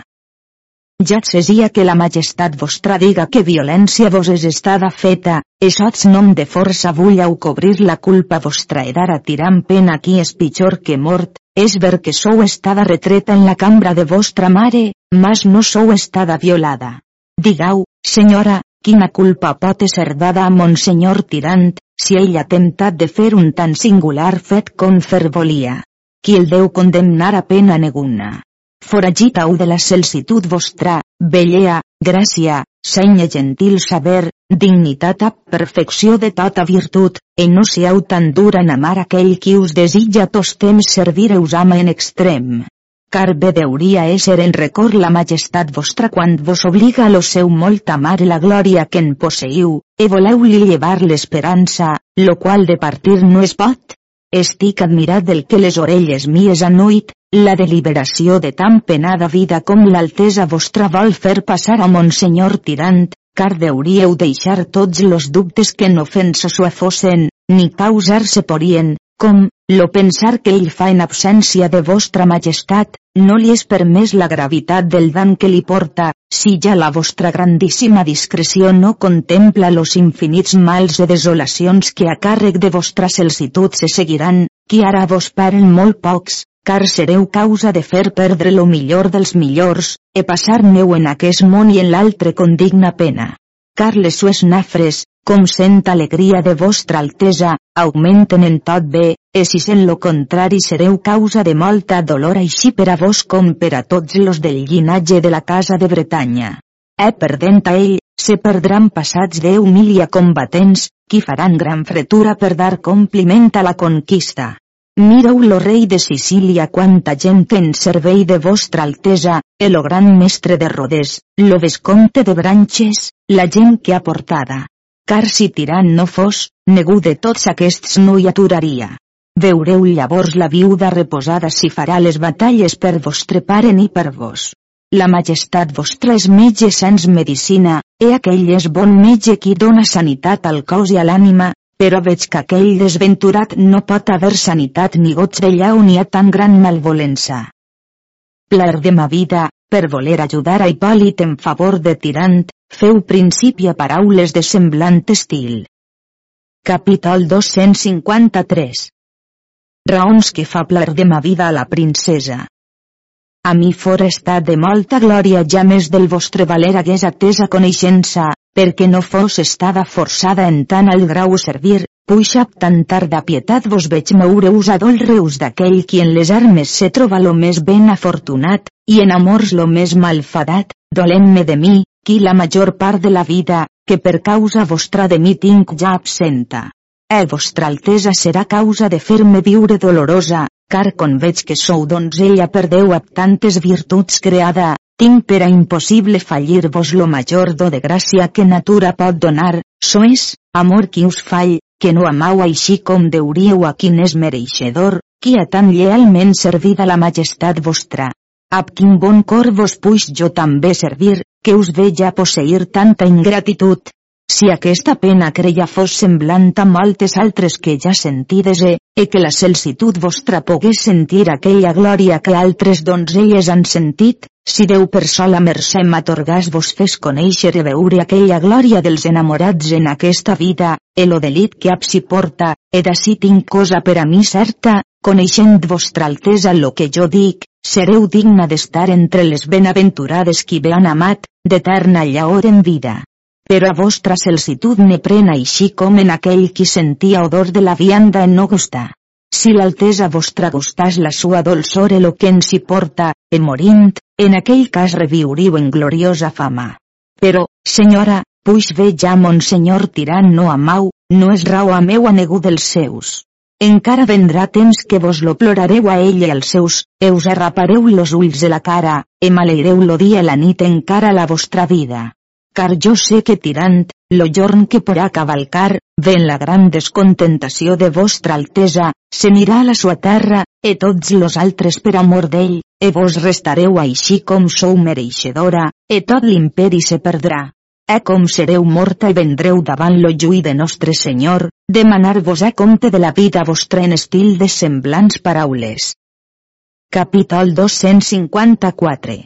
Ja cesia que la majestat vostra diga que violència vos és estada feta, sots nom de força vulleu cobrir la culpa vostra e d'ara tirant pena qui és pitjor que mort, és ver que sou estada retreta en la cambra de vostra mare, mas no sou estada violada. Digau, senyora, quina culpa pot ser dada a monsenyor tirant, si ell ha temptat de fer un tan singular fet com fer volia. Qui el deu condemnar a pena neguna. Foragitau de la celsitud vostra, bellea, gràcia, senya gentil saber, dignitat a perfecció de tota virtut, e no siau tan dura en amar aquell qui us desitja tos temps servir us ama en extrem car bé deuria ésser en record la majestat vostra quan vos obliga lo seu molt amar la glòria que en posseiu, e voleu-li llevar l'esperança, lo qual de partir no es pot? Estic admirat del que les orelles mies anuit, la deliberació de tan penada vida com l'altesa vostra vol fer passar a Monsenyor Tirant, car deuríeu deixar tots los dubtes que en ofensa sua fossen, ni causar-se porien, com, lo pensar que ell fa en absència de vostra majestat, no li és permès la gravitat del dan que li porta, si ja la vostra grandíssima discreció no contempla los infinits mals e desolacions que a càrrec de vostra celsitud se seguiran, qui ara vos paren molt pocs, car sereu causa de fer perdre lo millor dels millors, e passar-neu en aquest món i en l'altre con digna pena. Car les sues nafres, com sent alegria de vostra altesa, augmenten en tot bé, e si en lo contrari sereu causa de molta dolor així per a vos com per a tots los del llinatge de la casa de Bretanya. E perdent a ell, se perdran passats deu milia combatents, qui faran gran fretura per dar compliment a la conquista. Mireu lo rei de Sicília quanta gent en servei de vostra altesa, el gran mestre de Rodés, lo vescomte de Branches, la gent que ha portada. Car si tirant no fos, negu de tots aquests no hi aturaria. Veureu llavors la viuda reposada si farà les batalles per vostre pare ni per vos. La majestat vostra és metge sens medicina, e aquell és bon metge qui dona sanitat al cos i a l'ànima, però veig que aquell desventurat no pot haver sanitat ni goig d'allà on hi ha tan gran malvolença. Plar de ma vida, per voler ajudar a Hipòlit en favor de Tirant, feu principi a paraules de semblant estil. Capítol 253 Raons que fa plar de ma vida a la princesa. A mi fora estat de molta glòria ja més del vostre valer hagués atesa coneixença, perquè no fos estada forçada en tant al grau servir, puixap tan tarda pietat vos veig moure-us a dolreus d'aquell qui en les armes se troba lo més ben afortunat, i en amors lo més malfadat, dolent-me de mi, qui la major part de la vida, que per causa vostra de mi tinc ja absenta. E vostra altesa serà causa de fer-me viure dolorosa, car con veig que sou donzella perdeu ab tantes virtuts creada, tinc per a impossible fallir-vos lo major do de gràcia que natura pot donar, sois, amor qui us fall, que no amau així com deuríeu a quin és mereixedor, qui ha tan llealment servit a la majestat vostra. Ab quin bon cor vos puix jo també servir, que us veja posseir tanta ingratitud. Si aquesta pena creia fos semblant a moltes altres que ja sentides e, e que la celsitud vostra pogués sentir aquella glòria que altres donzelles han sentit, si Déu per sola mercè m'atorgàs vos fes conèixer i veure aquella glòria dels enamorats en aquesta vida, e lo delit que absi porta, e d'ací tinc cosa per a mi certa, coneixent vostra altesa lo que jo dic, sereu digna d'estar entre les benaventurades qui ve han amat, d'eterna llaor en vida. Però a vostra celsitud ne pren així com en aquell qui sentia odor de la vianda en no gustar. Si l'altesa vostra gustàs la sua dolçor lo que en s'hi porta, e morint, en aquell cas reviuriu en gloriosa fama. Però, senyora, puix ve ja mon senyor tirant no amau, no és rau a meu anegu dels seus. Encara vendrà temps que vos lo plorareu a ell i als seus, e us arrapareu los ulls de la cara, e maleireu lo dia i la nit encara la vostra vida. Car jo sé que tirant, lo jorn que porà cavalcar, ven la gran descontentació de vostra altesa, se mirà a la sua terra, e tots los altres per amor d'ell, e vos restareu així com sou mereixedora, e tot l'imperi se perdrà e com sereu morta i vendreu davant lo lluí de nostre Senyor, demanar-vos a compte de la vida vostra en estil de semblants paraules. Capítol 254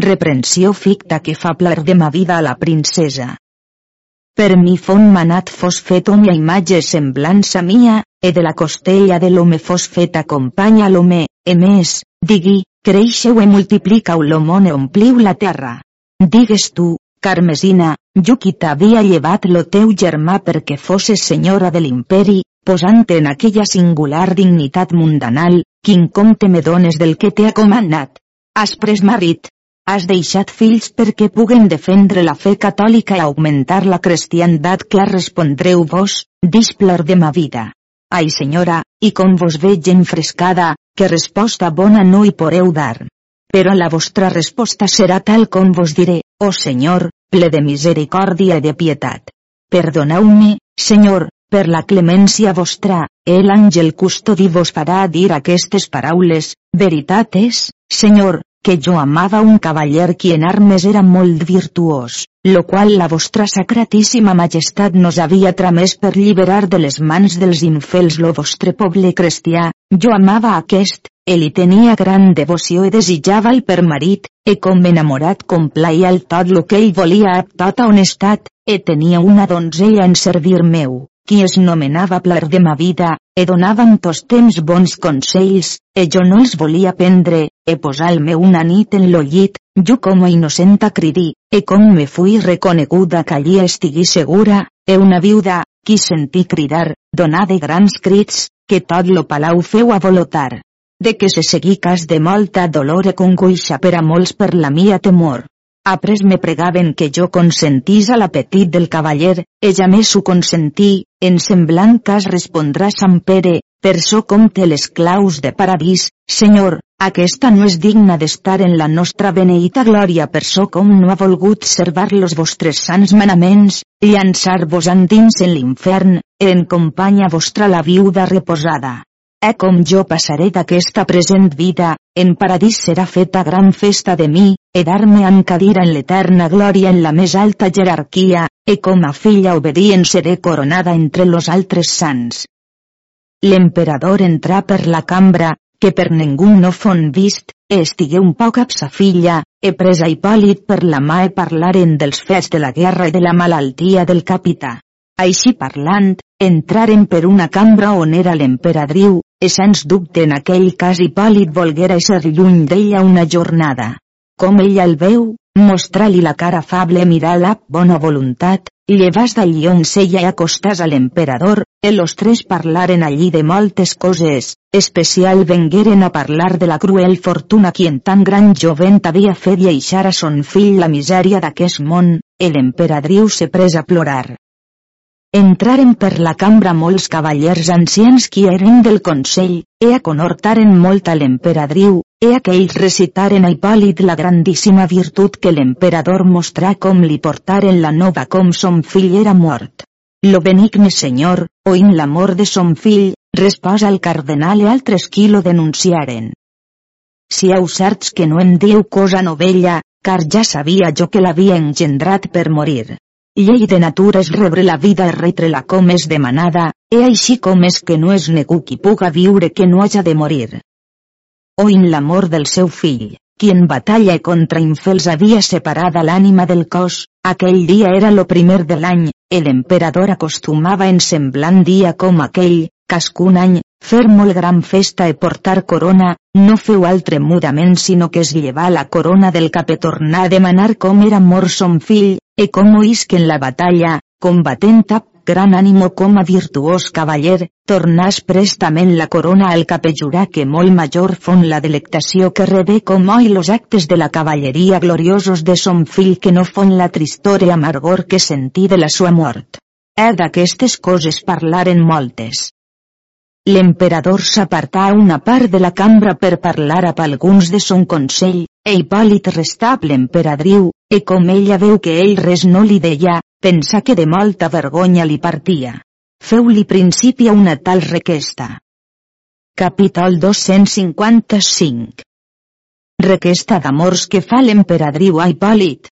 Reprensió ficta que fa plar de ma vida a la princesa. Per mi fon manat fos fet a imatge semblança mia, e de la costella de l'home fos feta companya l'home, e més, digui, creixeu e multiplicau lo món e ompliu la terra. Digues tu, Carmesina, jo qui t'havia llevat lo teu germà perquè fosses senyora de l'imperi, posant en aquella singular dignitat mundanal, quin compte me dones del que t'he comandat. Has pres marit. Has deixat fills perquè puguen defendre la fe catòlica i augmentar la cristiandat clar respondreu vos, displor de ma vida. Ai senyora, i com vos veig enfrescada, que resposta bona no hi poreu dar. Però la vostra resposta serà tal com vos diré, oh Senyor, ple de misericòrdia i de pietat. Perdoneu-me, Senyor, per la clemència vostra, el àngel custodi vos farà dir aquestes paraules, veritat és, Senyor, que jo amava un cavaller qui en armes era molt virtuós, lo qual la vostra sacratíssima majestat nos havia tramès per lliberar de les mans dels infels lo vostre poble cristià, jo amava aquest, ell hi tenia gran devoció i desitjava-l per marit, e com enamorat complaia el tot lo que ell volia amb tota honestat, e tenia una donzella en servir meu, qui es nomenava plar de ma vida, e donaven tos temps bons consells, e jo no els volia prendre, e posar-me una nit en lo llit, jo com a innocenta cridí, e com me fui reconeguda que allí estigui segura, e una viuda, qui sentí cridar, donar de grans crits, que tot lo palau feu a volotar de que se seguí cas de molta dolor e congoixa per a molts per la mia temor. Apres me pregaven que jo consentís a l'apetit del cavaller, e més ho consentí, en semblant cas respondrà Sant Pere, per so compte les claus de paradís, Senyor, aquesta no és digna d'estar en la nostra beneïta glòria per so com no ha volgut servar los vostres sants manaments, llançar-vos endins en l'infern, en companya vostra la viuda reposada. E com jo passaré d'aquesta present vida, en paradís serà feta gran festa de mi, e dar-me en cadira en l'eterna glòria en la més alta jerarquia, e com a filla obedient seré coronada entre los altres sants. L'emperador entrà per la cambra, que per ningú no fon vist, e estigué un poc amb sa filla, e presa Hipòlit per la mà e parlaren dels fets de la guerra i de la malaltia del capità. Així parlant, entraren per una cambra on era l'emperadriu, e sens dubte en aquell cas Hipòlit volguera ser lluny d'ella una jornada. Com ella el veu, mostrar-li la cara afable mirar-la bona voluntat, llevas d'allí on seia i acostàs a l'emperador, e los tres parlaren allí de moltes coses, especial vengueren a parlar de la cruel fortuna qui en tan gran jovent havia fet lleixar a son fill la misèria d'aquest món, e l'emperadriu se pres a plorar. Entraren per la cambra molts cavallers ancians qui eren del consell, e aconortaren molt a l'emperadriu, e aquells recitaren a Hipòlit la grandíssima virtut que l'emperador mostrà com li portaren la nova com son fill era mort. Lo benigne senyor, oint l'amor de son fill, resposa el cardenal e altres qui lo denunciaren. Si heu certs que no em dieu cosa novella, car ja sabia jo que l'havia engendrat per morir. Llei de natura és rebre la vida i retre-la com és demanada, e així com és que no és ningú qui puga viure que no haja de morir. Oint l'amor del seu fill, qui en batalla contra infels havia separada l'ànima del cos, aquell dia era lo primer de l'any, l'emperador acostumava en semblant dia com aquell, cascun any, gran festa e portar corona, no feu altre mudament sinó que es llevar la corona del cap e tornar a demanar era mort son fill, e com oïsc en la batalla, combatent ap gran ànimo com a virtuós cavaller, tornàs prestament la corona al capellurà que molt major fon la delectació que rebé com oi los actes de la cavalleria gloriosos de son fill que no fon la tristor i amargor que sentí de la sua mort. He d'aquestes coses parlaren moltes. L'emperador s'apartà a una part de la cambra per parlar amb alguns de son consell, e Hipòlit restà amb l'emperadriu, e com ella veu que ell res no li deia, pensa que de molta vergonya li partia. Feu-li principi a una tal requesta. Capítol 255 Requesta d'amors que fa l'emperadriu a Hipòlit.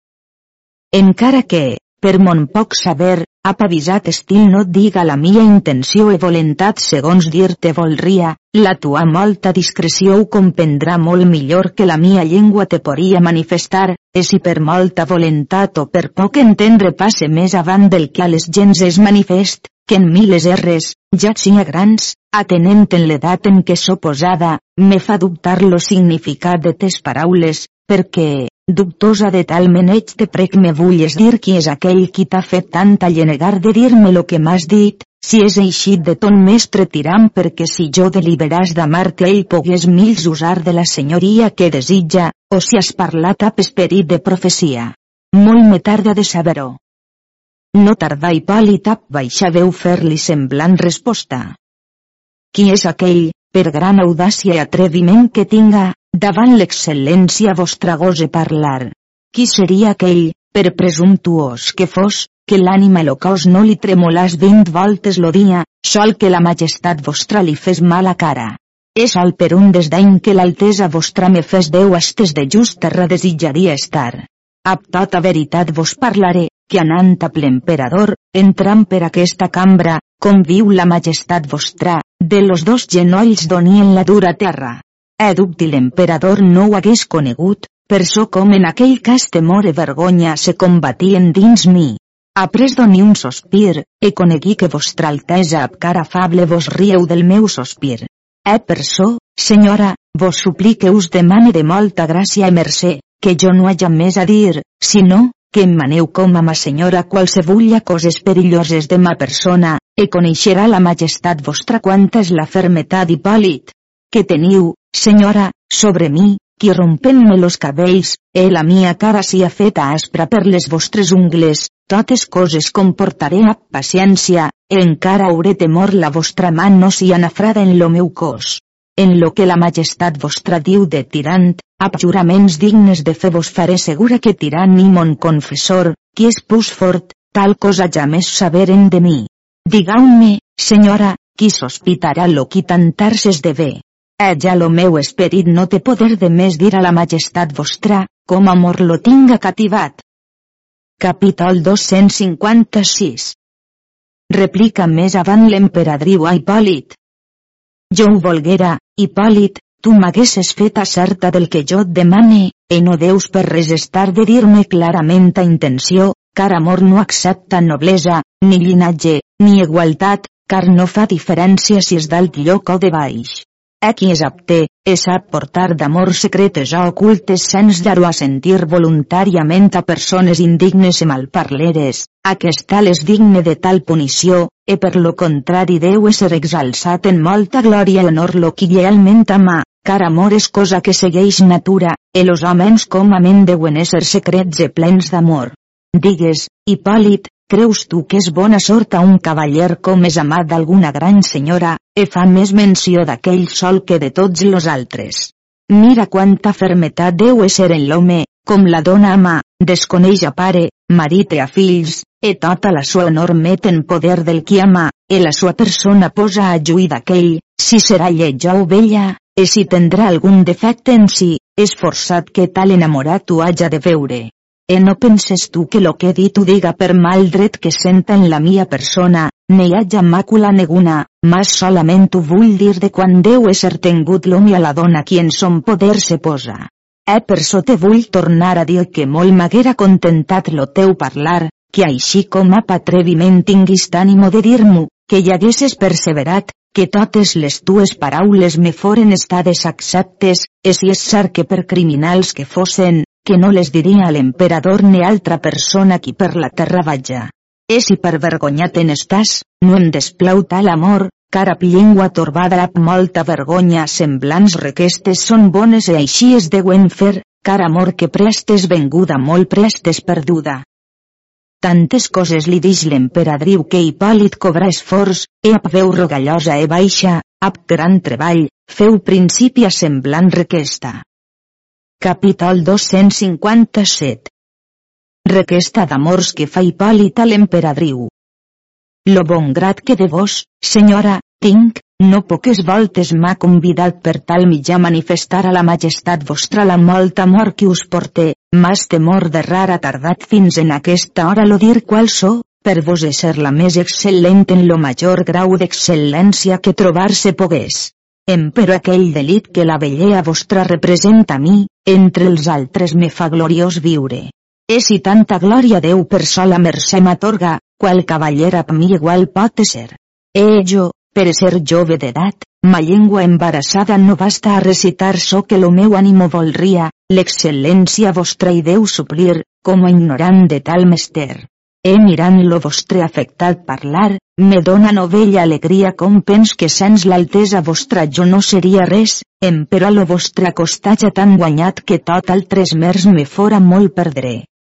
Encara que, per mon poc saber, ap avisat estil no diga la mia intenció e volentat segons dir-te volria, la tua molta discreció ho comprendrà molt millor que la mia llengua te poria manifestar, e si per molta volentat o per poc entendre passe més avant del que a les gens és manifest, que en miles erres, ja sia grans, atenent en l'edat en què so posada, me fa dubtar lo significat de tes paraules, perquè, Dubtosa de tal meneig te prec me vulles dir qui és aquell qui t'ha fet tant allenegar de dir-me lo que m'has dit, si és eixit de ton mestre tirant perquè si jo deliberàs d'amar-te ell pogués mils usar de la senyoria que desitja, o si has parlat amb esperit de profecia. Molt me tarda de saber-ho. No tardà Hipòlit ap baixa veu fer-li semblant resposta. Qui és aquell, per gran audàcia i atreviment que tinga, davant l'excel·lència vostra gose parlar. Qui seria aquell, per presumptuós que fos, que l'ànima cos no li tremolàs vint voltes lo dia, sol que la majestat vostra li fes mala cara. És al per un desdany que l'altesa vostra me fes deu astes de just terra desitjaria estar. Ab tota veritat vos parlaré, que anant a l'emperador, entrant per aquesta cambra, com viu la majestat vostra, de los dos genolls donien la dura terra. He dubti l'emperador no ho hagués conegut, per so com en aquell cas temor e vergonya se combatien dins mi. Après doni un sospir, e conegui que vostra altesa ab cara afable vos rieu del meu sospir. E per so, senyora, vos suplique us demane de molta gràcia i mercè, que jo no haja més a dir, sinó, que em maneu com a ma senyora qualsevulla coses perilloses de ma persona, e coneixerà la majestat vostra quanta és la fermetat i pàl·lid que teniu, senyora, sobre mi, qui rompent-me los cabells, e la mia cara sia feta aspra per les vostres ungles, totes coses comportaré a paciència, e encara hauré temor la vostra mà no sia nafrada en lo meu cos. En lo que la majestat vostra diu de tirant, ap juraments dignes de fer vos faré segura que tirant ni mon confessor, qui és pus fort, tal cosa ja més saberen de mi. Digau-me, senyora, qui sospitarà lo qui tantar-se bé. Eh ja lo meu esperit no té poder de més dir a la majestat vostra, com amor lo tinga cativat. Capítol 256 Replica més avant l'emperadriu a Hipòlit. Jo ho volguera, Hipòlit, tu m'haguesses fet certa del que jo et demane, e no deus per res estar de dir-me clarament a intenció, car amor no accepta noblesa, ni llinatge, ni igualtat, car no fa diferència si és d'alt lloc o de baix. Apte, és sap portar d'amor secretes o ocultes sens dar-ho a sentir voluntàriament a persones indignes i malparleres, aquest tal és digne de tal punició, e per lo contrari deu ser exalçat en molta glòria i honor lo qui llealment ama, car amor és cosa que segueix natura, e los homes com a ment deuen ésser secrets e plens d'amor. Digues, Hipòlit, Creus tu que és bona sort a un cavaller com és amat d'alguna gran senyora, e fa més menció d'aquell sol que de tots los altres. Mira quanta fermetat deu ser en l'home, com la dona ama, desconeix a pare, marit i a fills, e tota la sua honor met en poder del qui ama, e la sua persona posa a lluir d'aquell, si serà lletja o vella, e si tindrà algun defecte en si, és forçat que tal enamorat ho haja de veure. E no penses tu que lo que he dit ho diga per mal dret que senta en la mia persona, ne haja màcula neguna, mas solament ho vull dir de quan deu ser tengut l'home a la dona qui en son poder se posa. Eh per so te vull tornar a dir que molt m'haguera contentat lo teu parlar, que així com a patreviment tinguis t'ànimo de dir-m'ho, que hi haguesses perseverat, que totes les tues paraules me foren estades acceptes, e si és cert que per criminals que fossen, que no les diria a l'emperador ni altra persona qui per la terra vaja. E si per vergonya en estàs, no em desplau tal amor, car ap llengua torbada ap molta vergonya semblants requestes són bones e així es deuen fer, car amor que prestes venguda molt prestes perduda. Tantes coses li dix l'emperadriu que Hipòlit cobra esforç, e ap veu rogallosa e baixa, ap gran treball, feu principi a semblant requesta. Capítol 257 Requesta d'amors que fa Hipòlit a l'emperadriu. Lo bon grat que de vos, senyora, tinc, no poques voltes m'ha convidat per tal mitjà manifestar a la majestat vostra la molt amor que us porte, mas temor de rara tardat fins en aquesta hora lo dir qual so, per vos ser la més excel·lent en lo major grau d'excel·lència que trobar-se pogués. Em però aquell delit que la vellea vostra representa a mi, entre els altres me fa gloriós viure. És si tanta glòria Déu per sola mercè m'atorga, qual cavallera a mi igual pot ser. Eh jo, per ser jove d'edat, ma llengua embarassada no basta a recitar so que lo meu ànimo volria, l'excel·lència vostra i Déu suplir, com a ignorant de tal mester. E mirant lo vostre afectat parlar, me dona novella alegria com pens que sens l'altesa vostra jo no seria res, em però lo vostre acostatge tan guanyat que tot altres mers me fora molt perdré.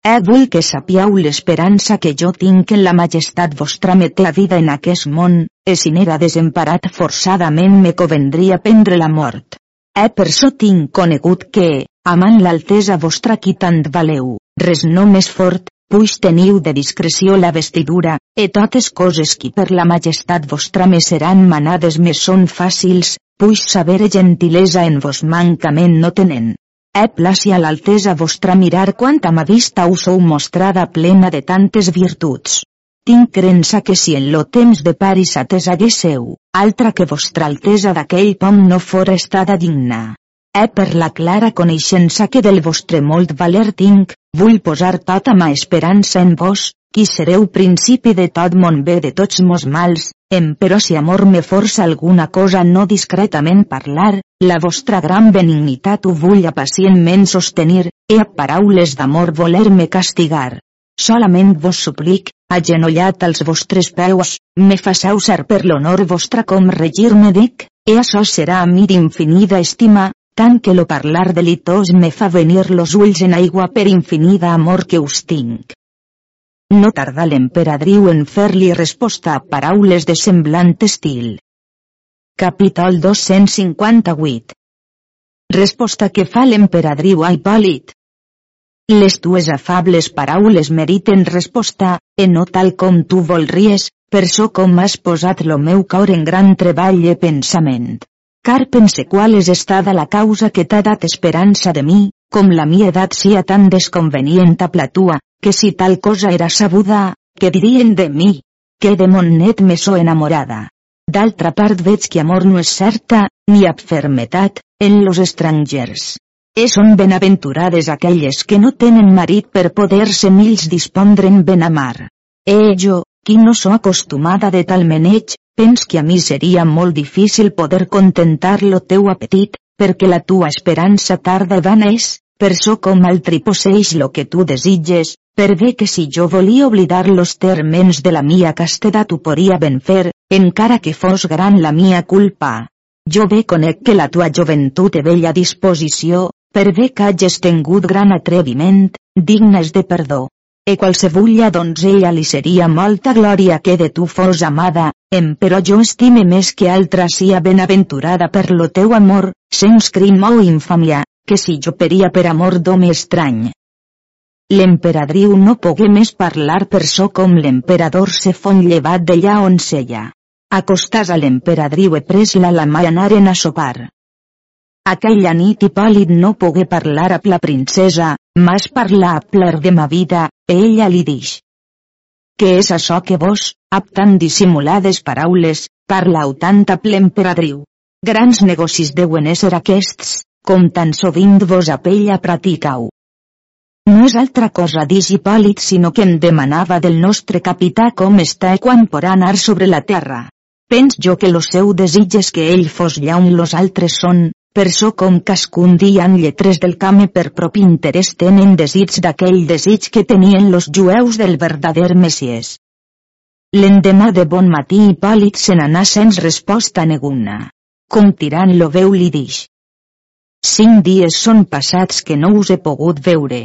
Eh vull que sapiau l'esperança que jo tinc en la majestat vostra me té a vida en aquest món, e si n'era desemparat forçadament me covendria prendre la mort. Eh per so tinc conegut que, amant l'altesa vostra qui tant valeu, res no més fort, puix teniu de discreció la vestidura, e totes coses qui per la majestat vostra me seran manades me són fàcils, puix saber gentilesa en vos mancament no tenen. He placi a l'altesa vostra mirar quanta ma vista us sou mostrada plena de tantes virtuts. Tinc crença que si en lo temps de paris ates haguésseu, altra que vostra altesa d'aquell pom no fora estada digna. He per la clara coneixença que del vostre molt valer tinc, vull posar tota ma esperança en vos, qui sereu principi de tot mon bé de tots mos mals, em però si amor me força alguna cosa no discretament parlar, la vostra gran benignitat ho vull pacientment sostenir, e a paraules d'amor voler-me castigar. Solament vos suplic, agenollat als vostres peus, me façau ser per l'honor vostra com regir-me dic, e açò serà a mi d'infinida estima, tant que lo parlar delitós me fa venir los ulls en aigua per infinida amor que us tinc. No tarda l'emperadriu en fer-li resposta a paraules de semblant estil. Capítol 258 Resposta que fa l'emperadriu a Hipòlit. Les tues afables paraules meriten resposta, e no tal com tu volries, per so com has posat lo meu cor en gran treball i pensament. Car pense qual és estada la causa que t'ha dat esperança de mi, com la mi edat sia tan desconvenient a platua, que si tal cosa era sabuda, que dirien de mi? Que de mon net me so enamorada. D'altra part veig que amor no és certa, ni abfermetat, en los estrangers. E són benaventurades aquelles que no tenen marit per poder-se mills dispondre'n ben amar. E jo, qui no so acostumada de tal meneig, pens que a mi seria molt difícil poder contentar lo teu apetit, perquè la tua esperança tarda vana és, per so com altri posseix lo que tu desitges, per bé que si jo volia oblidar los termens de la mia castedat ho podria ben fer, encara que fos gran la mia culpa. Jo bé conec que la tua joventut e bella disposició, per bé que hages tingut gran atreviment, dignes de perdó. E qualsevulla donzella li seria molta glòria que de tu fos amada, em però jo estime més que altra sia benaventurada per lo teu amor, sens crim o infàmia, que si jo peria per amor d'home estrany. L'emperadriu no pogué més parlar per so com l'emperador se fon llevat d'allà on seia. Acostàs a l'emperadriu e pres-la la mà anaren a sopar. Aquella nit Hipòlit no pogué parlar amb la princesa, mas a pler de ma vida, ella li dix. Què és això que vos, amb tan dissimulades paraules, parlau tant a l'emperadriu? Grans negocis deuen ésser aquests, com tan sovint vos a ella praticau. No és altra cosa dix Hipòlit sinó que em demanava del nostre capità com està i quan podrà anar sobre la terra. Pens jo que lo seu desig és que ell fos allà on los altres són, per so com cascun dia en lletres del came per propi interès tenen desig d'aquell desig que tenien los jueus del verdader Messies. L'endemà de bon matí Hipòlit se n'anà sens resposta neguna. Com tirant lo veu li dix. Cinc dies són passats que no us he pogut veure.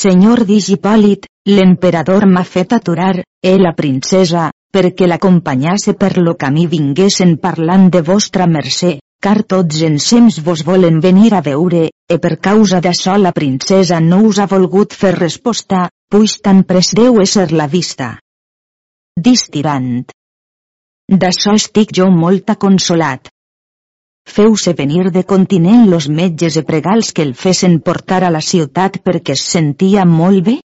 Senyor dix Hipòlit, l'emperador m'ha fet aturar, e la princesa, perquè l'acompanyase per lo camí vinguessin parlant de vostra mercè, car tots ensems vos volen venir a veure, e per causa d'això la princesa no us ha volgut fer resposta, puix tan pres deu ésser la vista. Distirant. D'això estic jo molt consolat. Feu-se venir de continent los metges e pregals que el fesen portar a la ciutat perquè es sentia molt bé?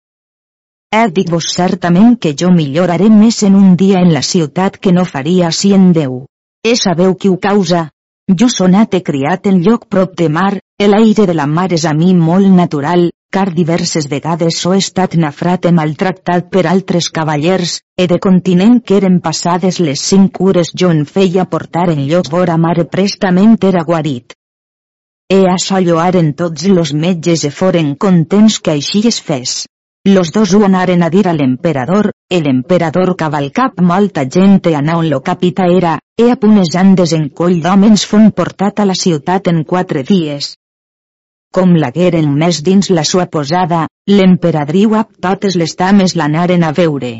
He dit vos certament que jo milloraré més en un dia en la ciutat que no faria si en Déu. E sabeu qui ho causa, jo sonat he criat en lloc prop de mar, l'aire de la mar és a mi molt natural, car diverses vegades ho he estat nafrat i maltractat per altres cavallers, e de continent que eren passades les cinc cures jo en feia portar en lloc vora mare prestament era guarit. E això lloaren tots los metges e foren contents que així es fes. Los dos ho anaren a dir a l'emperador, el emperador cavalcap molta gent e on lo capità era, e a punes andes en coll d'homens fon portat a la ciutat en quatre dies. Com lagueren més dins la sua posada, l'emperadriu ap totes les dames l'anaren a veure.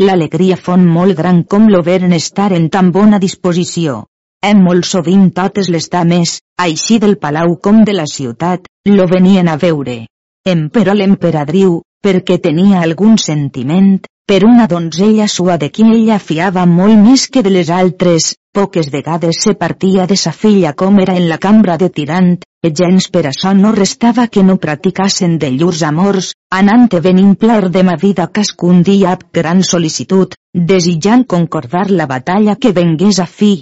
L'alegria fon molt gran com lo veren estar en tan bona disposició. Em molt sovint totes les dames, així del palau com de la ciutat, lo venien a veure. Emperò l'emperadriu, perquè tenia algun sentiment, per una donzella sua de qui ella fiava molt més que de les altres, poques vegades se partia de sa filla com era en la cambra de tirant, e gens per això no restava que no practicassen de llurs amors, anant e venint plaer de ma vida cascun dia amb gran sol·licitud, desitjant concordar la batalla que vengués a fi.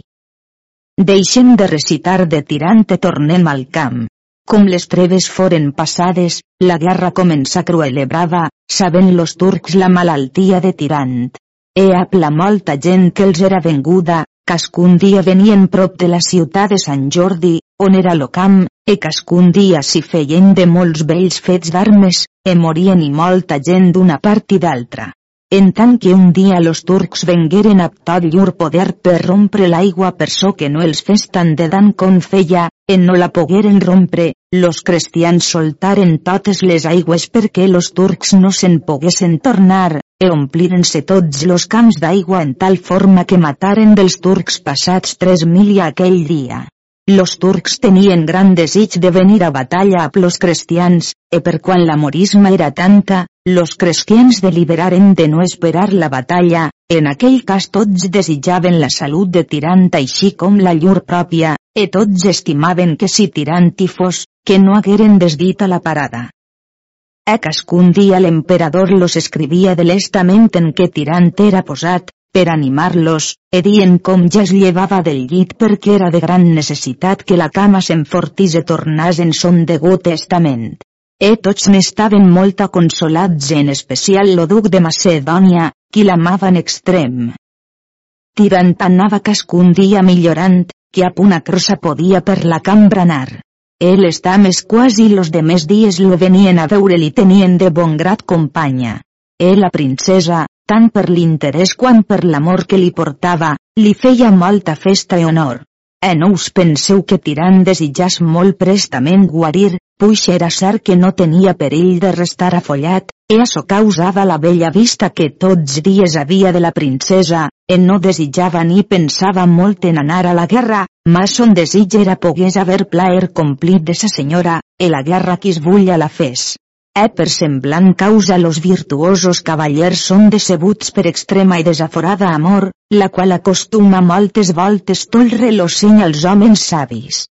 Deixem de recitar de tirant e tornem al camp. Com les treves foren passades, la guerra comença cruel i brava, saben los turcs la malaltia de tirant. E ap la molta gent que els era venguda, cascun dia venien prop de la ciutat de Sant Jordi, on era lo camp, e cascun dia s'hi feien de molts vells fets d'armes, e morien i molta gent d'una part i d'altra en tant que un dia los turcs vengueren a tot llur poder per rompre l'aigua per so que no els fes tant de dan com feia, en no la pogueren rompre, los cristians soltaren totes les aigües perquè los turcs no se'n poguessin tornar, e ompliren-se tots los camps d'aigua en tal forma que mataren dels turcs passats tres mil aquell dia. Los turcs tenien gran desig de venir a batalla amb los cristians, e per quan la morisma era tanta, los cristians deliberaren de no esperar la batalla, en aquell cas tots desitjaven la salut de Tirant així com la llur pròpia, e tots estimaven que si Tirant hi fos, que no hagueren desdit a la parada. A cascun dia l'emperador los escrivia de l'estament en què Tirant era posat, per animar-los, e dient com ja es llevava del llit perquè era de gran necessitat que la cama s'enfortís e tornàs en son degut estament. E tots n'estaven molt consolats en especial lo duc de Macedònia, qui l'amava en extrem. Tirant anava cascun dia millorant, a una crossa podia per la cambra anar. El està més quasi los de més dies lo venien a veure li tenien de bon grat companya. E la princesa, tant per l'interès quan per l'amor que li portava, li feia molta festa i honor. E no us penseu que tirant desitjàs molt prestament guarir, puix era cert que no tenia perill de restar afollat, e això causava la bella vista que tots dies havia de la princesa, e no desitjava ni pensava molt en anar a la guerra, mas son desig era pogués haver plaer complit de sa senyora, e la guerra qui es vulla la fes. E per semblant causa los virtuosos cavallers són decebuts per extrema i desaforada amor, la qual acostuma moltes voltes tolre lo seny als homes savis.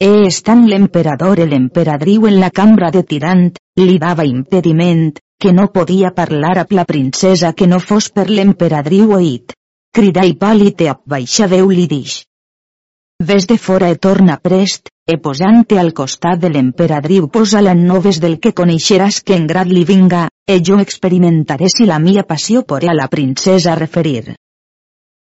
E estant l'emperador i l'emperadriu en la cambra de tirant, li dava impediment, que no podia parlar amb la princesa que no fos per l'emperadriu oït. Crida Hipòlit e amb baixa veu li dix. Ves de fora e torna prest, e posant-te al costat de l'emperadriu posa la noves del que coneixeràs que en grat li vinga, e jo experimentaré si la mia passió por a la princesa referir.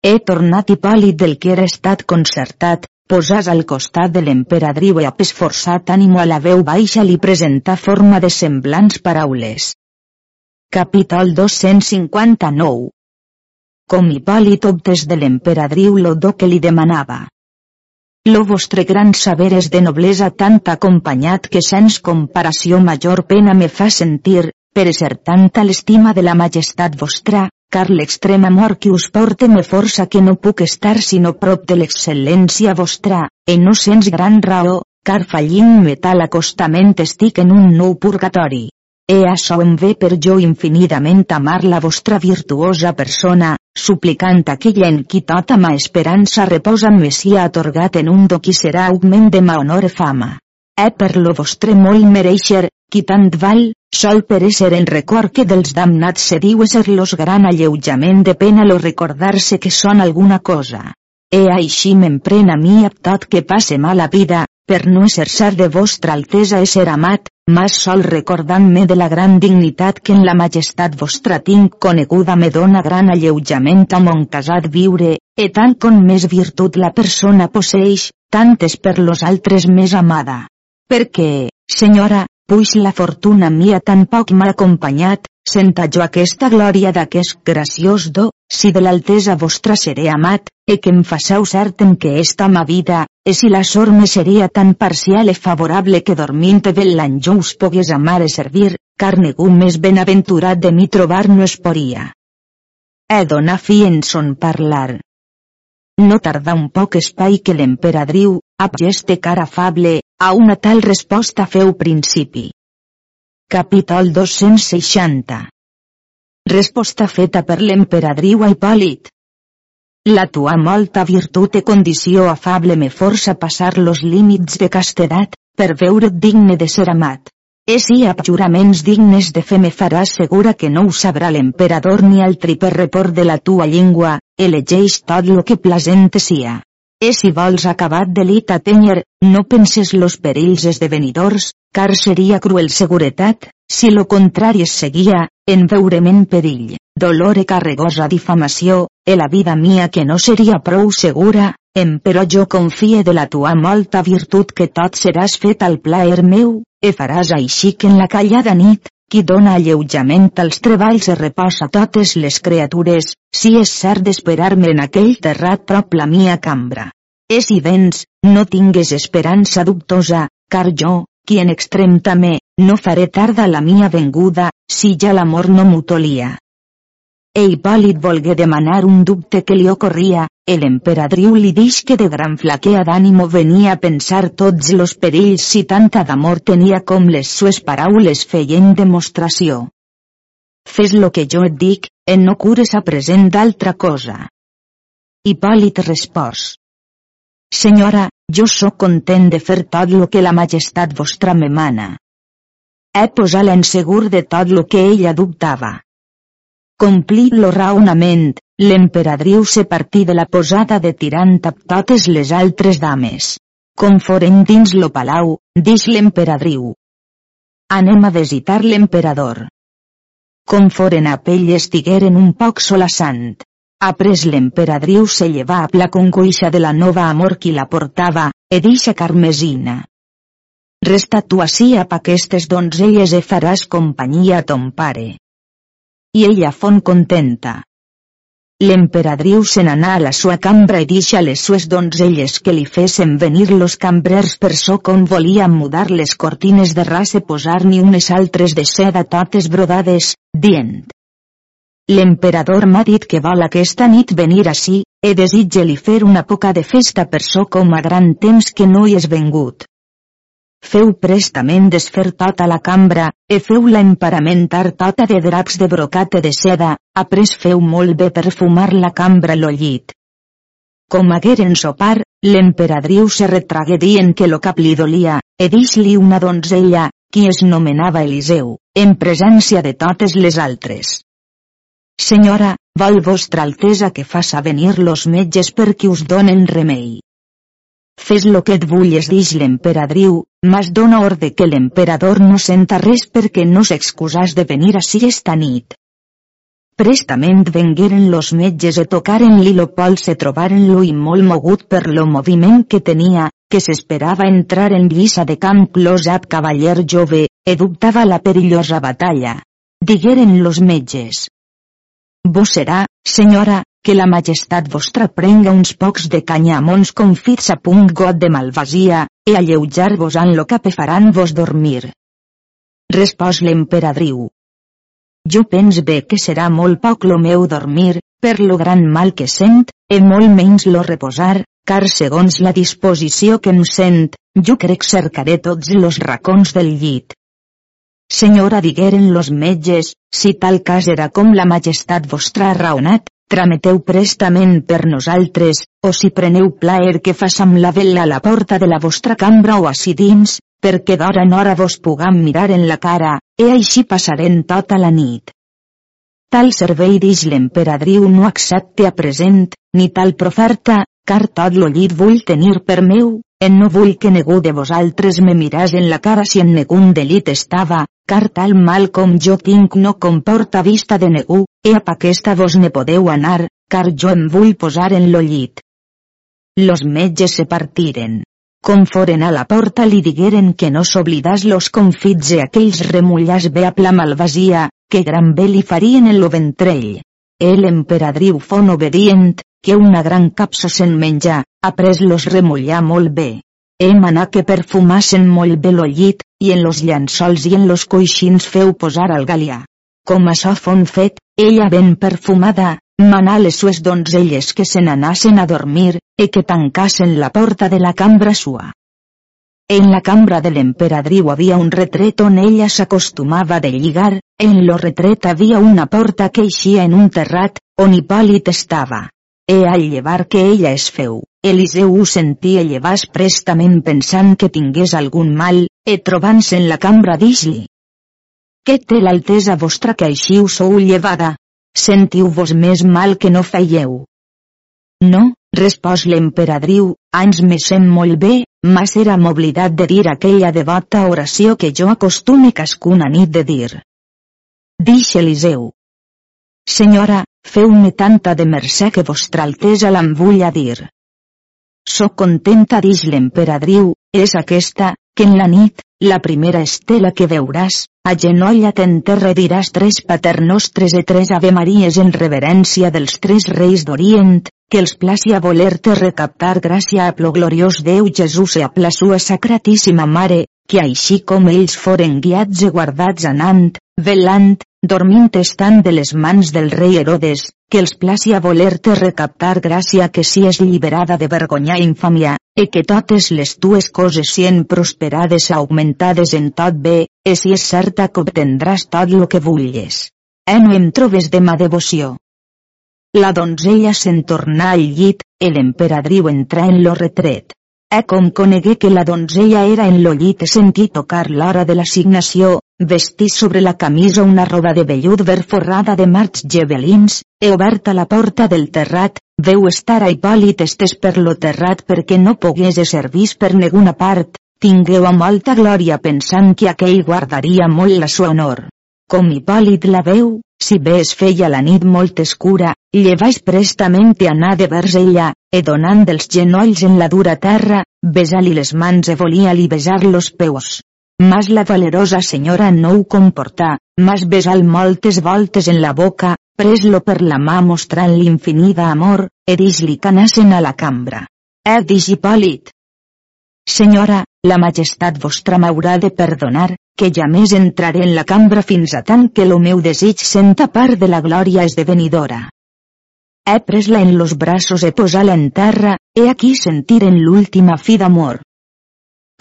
He tornat Hipòlit del que era estat concertat, posàs al costat de l'emperadriu e apes forçat ànimo a la veu baixa li presenta forma de semblants paraules. Capítol 259 Com Hipòlit obtes de l'emperadriu lo do que li demanava. Lo vostre gran saber és de noblesa tant acompanyat que sens comparació major pena me fa sentir, per ser tanta l'estima de la majestat vostra, car l'extrem amor que us porte me força que no puc estar sinó prop de l'excel·lència vostra, e no sens gran raó, car fallint-me tal acostament estic en un nou purgatori. E açò em ve per jo infinidament amar la vostra virtuosa persona, suplicant aquella en qui tota ma esperança reposa me sia atorgat en un do qui serà augment de ma honor e fama. E per lo vostre molt mereixer, qui tant val, sol per ésser en record que dels damnats se diu ser los gran alleujament de pena lo recordar-se que són alguna cosa. E així m'empren a mi a tot que passe mala vida, per no exercer de vostra altesa ser amat, mas sol recordant-me de la gran dignitat que en la majestat vostra tinc coneguda me dona gran alleujament a mon casat viure, e tant com més virtut la persona posseix, tant és per los altres més amada. Perquè, senyora, puix la fortuna mia tan poc m'ha acompanyat, senta jo aquesta glòria d'aquest graciós do, si de l'altesa vostra seré amat, e que em faceu cert en que esta ma vida, e si la sort me seria tan parcial e favorable que dormint de l'any jo us pogués amar e servir, car ningú més benaventurat de mi trobar no es poria. E dona fi en son parlar. No tarda un poc espai que l'emperadriu, amb geste cara afable, a una tal resposta feu principi. Capítol 260 Resposta feta per l'emperadriu a Hipòlit. La tua molta virtut e condició afable me força passar los límits de castedat, per veure't digne de ser amat. E si amb juraments dignes de fe me faràs segura que no ho sabrà l'emperador ni altri per report de la tua llengua, elegeix tot lo que plasente sia. E si vols acabat de lit tenyer, no penses los perills esdevenidors, car seria cruel seguretat, si lo contrari es seguia, en veurem en perill, dolor e carregosa difamació, e la vida mia que no seria prou segura, em però jo confie de la tua molta virtut que tot seràs fet al plaer meu, e faràs així que en la callada nit, qui dona alleujament als treballs e reposa totes les criatures, si és cert d'esperar-me en aquell terrat prop la mia cambra. E si vens, no tingues esperança dubtosa, car jo, qui en extrem també, no faré tarda la mia venguda, si ja l'amor no m'utolia. E Hipòlit volgué demanar un dubte que li ocorria, el emperadriu li dix que de gran flaquea d'ànimo venia a pensar tots los perills si tanta d'amor tenia com les sues paraules feien demostració. Fes lo que jo et dic, en no cures a present d'altra cosa. Hipòlit respòs. Senyora, jo sóc content de fer tot lo que la majestat vostra me mana. He posat en segur de tot lo que ella dubtava. Complit lo raonament, l'emperadriu se partí de la posada de tirant amb totes les altres dames. Com foren dins lo palau, dix l'emperadriu. Anem a visitar l'emperador. Com foren a pell estigueren un poc solassant. Après l'emperadriu se llevà a la congoixa de la nova amor qui la portava, e dixa carmesina. Resta tu ací ap aquestes donzelles e faràs companyia a ton pare. I ella fon contenta. L'emperadriu se n'anà a la sua cambra i dixa les sues donzelles que li fesen venir los cambrers per so com volien mudar les cortines de ras e posar-n'hi unes altres de seda totes brodades, dient. L'emperador m'ha dit que vol aquesta nit venir ací, e desitge li fer una poca de festa per so com a gran temps que no hi és vengut. Feu prestament desfer tota la cambra, e feu-la emparamentar tota de draps de brocate de seda, après feu molt bé perfumar la cambra lo llit. Com hagueren sopar, L'emperadriu se retragué dient que lo cap li dolia, e dix-li una donzella, qui es nomenava Eliseu, en presència de totes les altres. Senyora, vol vostra altesa que faça venir los metges perquè us donen remei. Fes lo que et vulles dix l'emperadriu, mas dona ordre que l'emperador no senta res perquè no s'excusàs de venir ací esta nit. Prestament vengueren los metges e tocaren-li lo pol se trobaren-lo i molt mogut per lo moviment que tenia, que s'esperava entrar en lliça de camp close-up cavaller jove, e dubtava la perillosa batalla. Digueren los metges. Vos serà, senyora, que la majestat vostra prenga uns pocs de canyamons confits a punt got de malvasia, e alleujar-vos en lo cap e faran-vos dormir. Respòs l'emperadriu. Jo pens bé que serà molt poc lo meu dormir, per lo gran mal que sent, e molt menys lo reposar, car segons la disposició que em sent, jo crec cercaré tots los racons del llit. Senyora digueren los metges, si tal cas era com la majestat vostra ha raonat, trameteu prestament per nosaltres, o si preneu plaer que façam la vela a la porta de la vostra cambra o ací dins, perquè d'hora en hora vos pugam mirar en la cara, e així passarem tota la nit. Tal servei dix l'emperadriu no accepte a present, ni tal proferta, car tot lo llit vull tenir per meu, en no vull que ningú de vosaltres me miràs en la cara si en negun delit estava, car tal mal com jo tinc no comporta vista de ningú, e a aquesta vos ne podeu anar, car jo em vull posar en lo llit. Los metges se partiren. Com foren a la porta li digueren que no s'oblidàs los confits e aquells remullars bé a pla malvasia, que gran bé li farien en lo ventrell. El emperadriu fon obedient, que una gran capsa se'n menjar, pres los remullar molt bé. He manà que perfumassen molt bé lo llit, i en los llençols i en los coixins feu posar al galià. Com açò fon fet, ella ben perfumada, manà les sues donzelles que se n'anassen a dormir, e que tancassen la porta de la cambra sua. En la cambra de l'emperadriu havia un retret on ella s'acostumava de lligar, en lo retret havia una porta que eixia en un terrat, on Hipòlit estava. E al llevar que ella es feu, Eliseu ho sentia llevar prestament pensant que tingués algun mal, e trobant-se en la cambra dix-li. Què té l'altesa vostra que així us sou llevada? sentiu-vos més mal que no feieu. No, respòs l'emperadriu, anys me sent molt bé, mas era m'oblidat de dir aquella devota oració que jo acostume cascuna nit de dir. Dix Eliseu. Senyora, feu-me tanta de mercè que vostra altesa l'em vull a dir. Soc contenta dix l'emperadriu, és aquesta, que en la nit, la primera estela que veuràs, agenolla't en terra diràs tres paternostres e tres ave maries en reverència dels tres reis d'Orient, que els placi a voler-te recaptar gràcia a plo gloriós Déu Jesús e a la sua sacratíssima Mare, que així com ells foren guiats e guardats anant, velant, dormint estan de les mans del rei Herodes, que els placi a voler-te recaptar gràcia que si és lliberada de vergonya i infàmia, e que totes les tues coses sien prosperades augmentades en tot bé, e si és certa que obtendràs tot lo que vulgues. E no em trobes de ma devoció. La donzella se'n tornà al llit, e l'emperadriu entrà en lo retret. E com conegué que la donzella era en lo llit e sentí tocar l'hora de l'assignació, vestí sobre la camisa una roba de vellut ver forrada de marcs gebelins, e oberta la porta del terrat, veu estar a Hipòlit estés per lo terrat perquè no pogués ser vist per ninguna part, tingueu a molta glòria pensant que aquell guardaria molt la sua honor. Com Hipòlit la veu, si bé es feia la nit molt escura, llevaix prestament i anar de vers ella, e donant dels genolls en la dura terra, besar-li les mans e volia-li besar los peus. Mas la valerosa senyora no ho comportà, mas besal moltes voltes en la boca, pres-lo per la mà mostrant l'infinida amor, e dix-li que anassen a la cambra. Eh dix Hipòlit. Senyora, la majestat vostra m'haurà de perdonar, que ja més entraré en la cambra fins a tant que lo meu desig senta part de la glòria esdevenidora. He pres-la en los braços e posar-la en terra, he aquí sentiren l'última fi d'amor.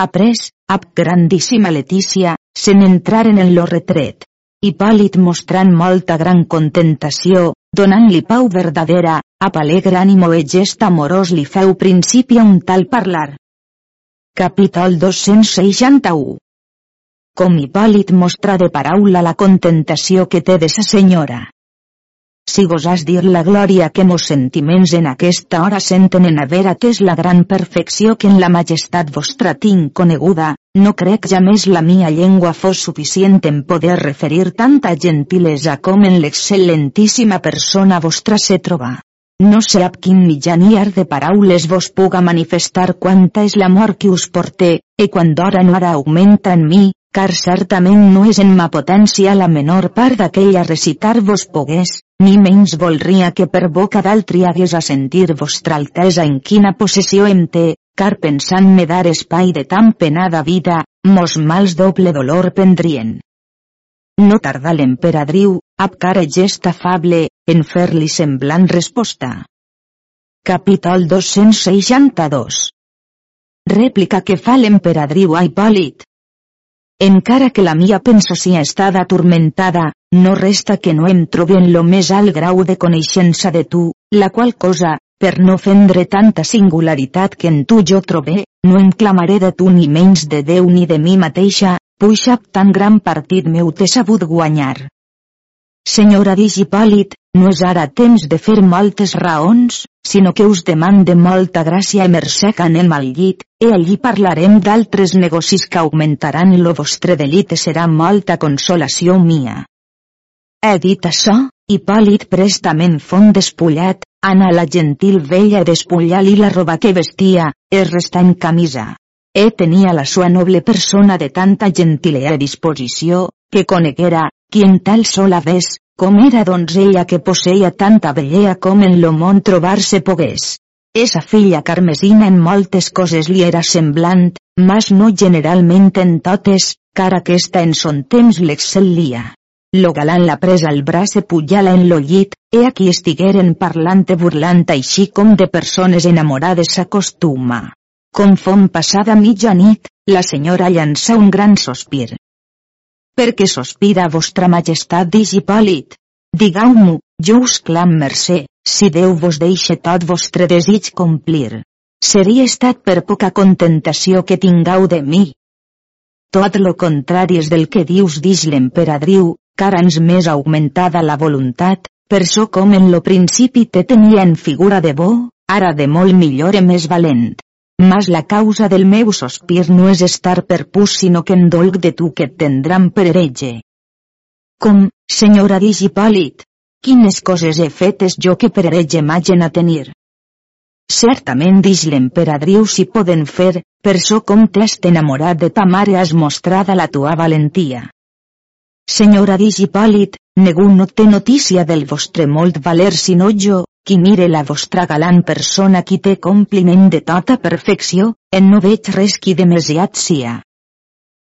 Après, ab grandíssima Letícia, se n'entraren en lo retret. Hipòlit mostrant molta gran contentació, donant-li pau verdadera, a alegre ànimo e gest amorós li feu principi a un tal parlar. Capítol 261 Com Hipòlit mostra de paraula la contentació que té de sa senyora. Si gosàs dir la glòria que mos sentiments en aquesta hora senten en haver atès la gran perfecció que en la majestat vostra tinc coneguda, no crec ja més la mia llengua fos suficient en poder referir tanta gentilesa com en l'excel·lentíssima persona vostra se troba. No sé ab quin mitjaniar de paraules vos puga manifestar quanta és l'amor que us porté, e quan d'hora no ara augmenta en mi, car certament no és en ma potència la menor part d'aquella recitar-vos pogués, ni menys volria que per boca d'altri hagués a sentir vostra altesa en quina possessió em té, car pensant-me dar espai de tan penada vida, mos mals doble dolor prendrien. No tardà l'emperadriu, ab cara gest afable, en fer-li semblant resposta. Capítol 262 Rèplica que fa l'emperadriu a. Encara que la mia pensacia estada atormentada, no resta que no em trobe en lo més alt grau de coneixença de tu, la qual cosa, per no fendre tanta singularitat que en tu jo trobe, no em clamaré de tu ni menys de Déu ni de mi mateixa, puixap tan gran partit meu t'he sabut guanyar. Senyora Digipòlit, no és ara temps de fer moltes raons, sinó que us demande molta gràcia i mercè que anem al llit, e allí parlarem d'altres negocis que augmentaran lo vostre delit i serà molta consolació mia. He dit això, Hipòlit prestament font despullat, anà la gentil vella despullar-li la roba que vestia, es resta en camisa. E tenia la sua noble persona de tanta gentilea disposició, que coneguera, qui en tal sola ves, com era donzella que posseia tanta bellea com en lo món trobar-se pogués. Esa filla carmesina en moltes coses li era semblant, mas no generalment en totes, car aquesta en son temps l'excel·lia. Lo galant la presa al braç e pujala en lo llit, e aquí estigueren parlant e burlant així com de persones enamorades s'acostuma. Com fon passada mitjanit, la senyora llança un gran sospir. Per què sospira vostra majestat d'Hipòlit? Digau-m'ho, jo us clam mercè, si Déu vos deixe tot vostre desig complir. Seria estat per poca contentació que tingau de mi. Tot lo contrari és del que dius dix l'emperadriu, car ans més augmentada la voluntat, per so com en lo principi te tenia en figura de bo, ara de molt millor i més valent. Mas la causa del meu sospir no és estar per pus sinó que en dolc de tu que et tendran per heretge. Com, senyora Digipòlit? Quines coses he fetes jo que per heretge m'hagen a tenir? Certament dix l'emperadriu si poden fer, per so com t'has enamorat de ta mare has mostrada la tua valentia. Senyora Digipòlit, ningú no té notícia del vostre molt valer sinó jo, qui mire la vostra galant persona qui té compliment de tota perfecció, en no veig res qui demasiat sia.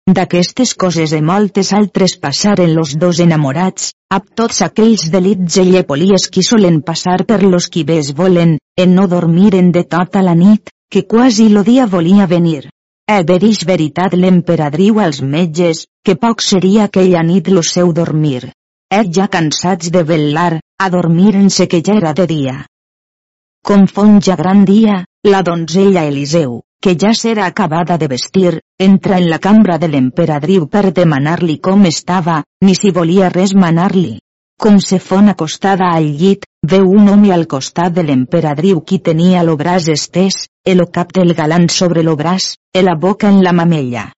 D'aquestes coses i moltes altres passaren los dos enamorats, ab tots aquells delits i llepolies qui solen passar per los qui bes volen, en no dormiren de tota la nit, que quasi lo dia volia venir. E verix veritat l'emperadriu als metges, que poc seria aquella nit lo seu dormir. Er ja cansats de velar, adormiren-se que ja era de dia. Com fon ja gran dia, la donzella Eliseu, que ja s'era acabada de vestir, entra en la cambra de l'emperadriu per demanar-li com estava, ni si volia res manar-li. Com se fon acostada al llit, veu un home al costat de l'emperadriu qui tenia lo braç estès, el cap del galant sobre lo braç, e la boca en la mamella.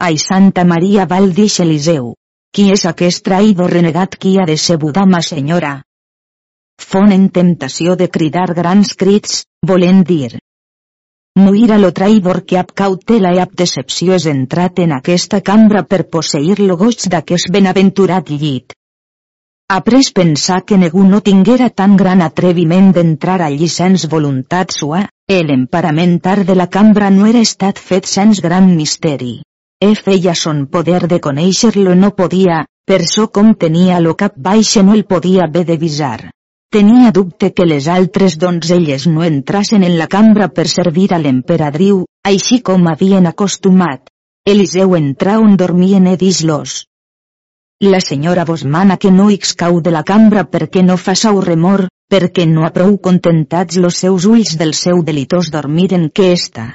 Ai Santa Maria val dix Eliseu, qui és aquest traïdor renegat qui ha decebut ma senyora? Fon en temptació de cridar grans crits, volent dir. Muir a lo traïdor que ab cautela i ab decepció és entrat en aquesta cambra per posseir lo goig d'aquest benaventurat llit. Après pensar que ningú no tinguera tan gran atreviment d'entrar allí sens voluntat sua, el emparamentar de la cambra no era estat fet sens gran misteri. E feia son poder de conèixer-lo no podia, per so com tenia lo cap baix no el podia bé de visar. Tenia dubte que les altres donzelles no entrassen en la cambra per servir a l'emperadriu, així com havien acostumat. Eliseu entrà on dormien edis-los. la senyora vos mana que no excau de la cambra perquè no façau remor, perquè no ha prou contentats los seus ulls del seu delitós dormir en què està.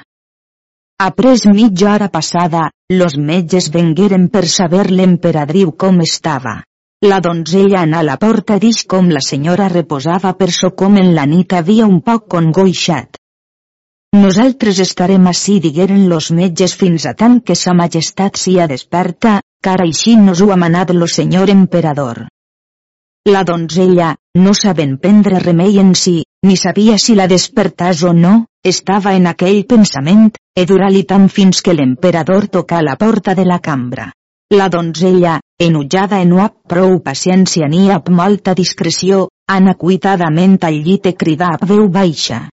Après mitja hora passada, los metges vengueren per saber l'emperadriu com estava. La donzella anà a la porta d'ix com la senyora reposava per so com en la nit havia un poc congoixat. Nosaltres estarem ací digueren los metges fins a tant que sa majestat sia desperta, car així nos ho ha manat lo senyor emperador. La donzella, no sabent prendre remei en si, ni sabia si la despertàs o no, estava en aquell pensament, e durà-li tant fins que l'emperador tocà la porta de la cambra. La donzella, enutjada en no ap prou paciència ni ap molta discreció, anacuitadament al llit e cridà a veu baixa.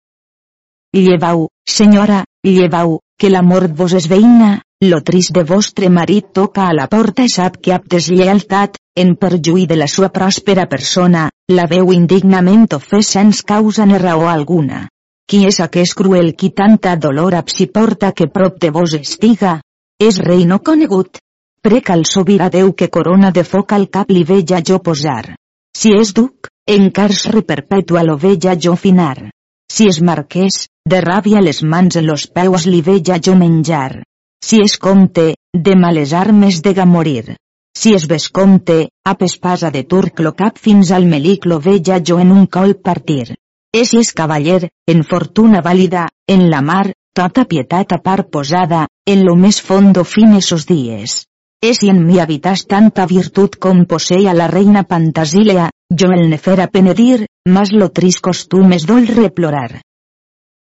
Llevau, senyora, llevau, que la mort vos és veïna, lo trist de vostre marit toca a la porta i sap que ap desllealtat, en perjuí de la sua pròspera persona, la veu indignament fe sens causa ni raó alguna. Qui és aquest cruel qui tanta dolor ap si porta que prop de vos estiga? És rei no conegut. Prec al sobirà Déu que corona de foc al cap li veja jo posar. Si és duc, en re perpètua lo veja jo finar. Si és marquès, de ràbia les mans en los peus li veja jo menjar. Si és comte, de males armes dega morir. Si és vescomte, a pespasa de turc lo cap fins al melic lo veja jo en un col partir. E si és cavaller, en fortuna vàlida, en la mar, tota pietat a part posada, en lo més fondo fin esos dies. E si en mi habitas tanta virtut com poseia la reina Pantasilea, jo el nefer a penedir, mas lo trist costum és dol replorar.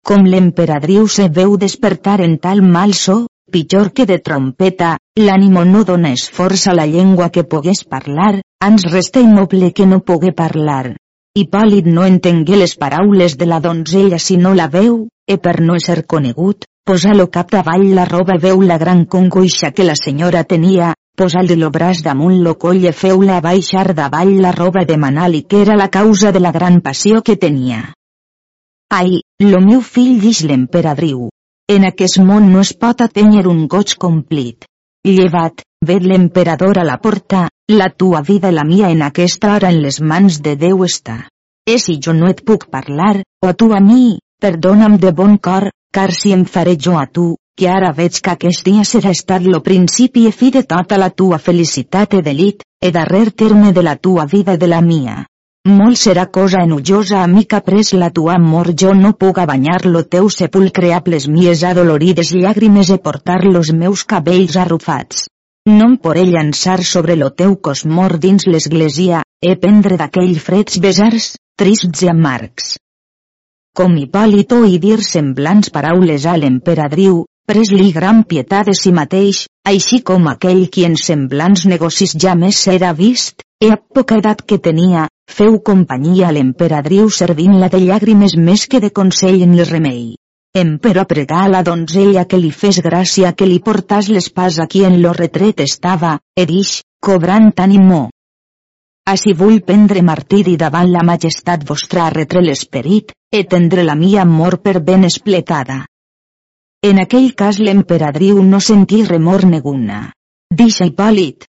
Com l'emperadriu se veu despertar en tal mal so, pitjor que de trompeta, l'ànimo no dona esforç a la llengua que pogués parlar, ans resta immoble que no pogué parlar. I pàl·lid no entengué les paraules de la donzella si no la veu, e per no ser conegut, posa lo cap davall la roba veu la gran congoixa que la senyora tenia, posar-li lo braç damunt lo coll i feu-la baixar davall la roba de manal i que era la causa de la gran passió que tenia. Ai, lo meu fill dix l'emperadriu. En aquest món no es pot atènyer un goig complit. Llevat, ved l'emperador a la porta, la tua vida i la mia en aquesta hora en les mans de Déu està. E si jo no et puc parlar, o tu a mi, perdona'm de bon cor, car si em faré jo a tu, que ara veig que aquest dia serà estat lo principi i fi de tota la tua felicitat e delit, e darrer terme de la tua vida de la mia. Molt serà cosa enullosa a mi que pres la tua amor jo no puga banyar lo teu sepulcre a les mies adolorides llàgrimes e portar los meus cabells arrufats. No em poré llançar sobre lo teu cos mort dins l'església, e prendre d'aquell freds besars, trists i amargs. Com Hipòlito i dir semblants paraules a l'emperadriu, pres-li gran pietat de si mateix, així com aquell qui en semblants negocis ja més era vist, e a poca edat que tenia, feu companyia a l'emperadriu servint-la de llàgrimes més que de consell ni remei. Empero pregà a la donzella que li fes gràcia que li portàs l'espàs a qui en lo retret estava, e dix, cobrant ànimo. Així vull prendre martiri davant la majestat vostra retre l'esperit, e tendre la mia amor per ben espletada. En aquell cas l'emperadriu no sentí remor neguna. Dixa Hipòlit.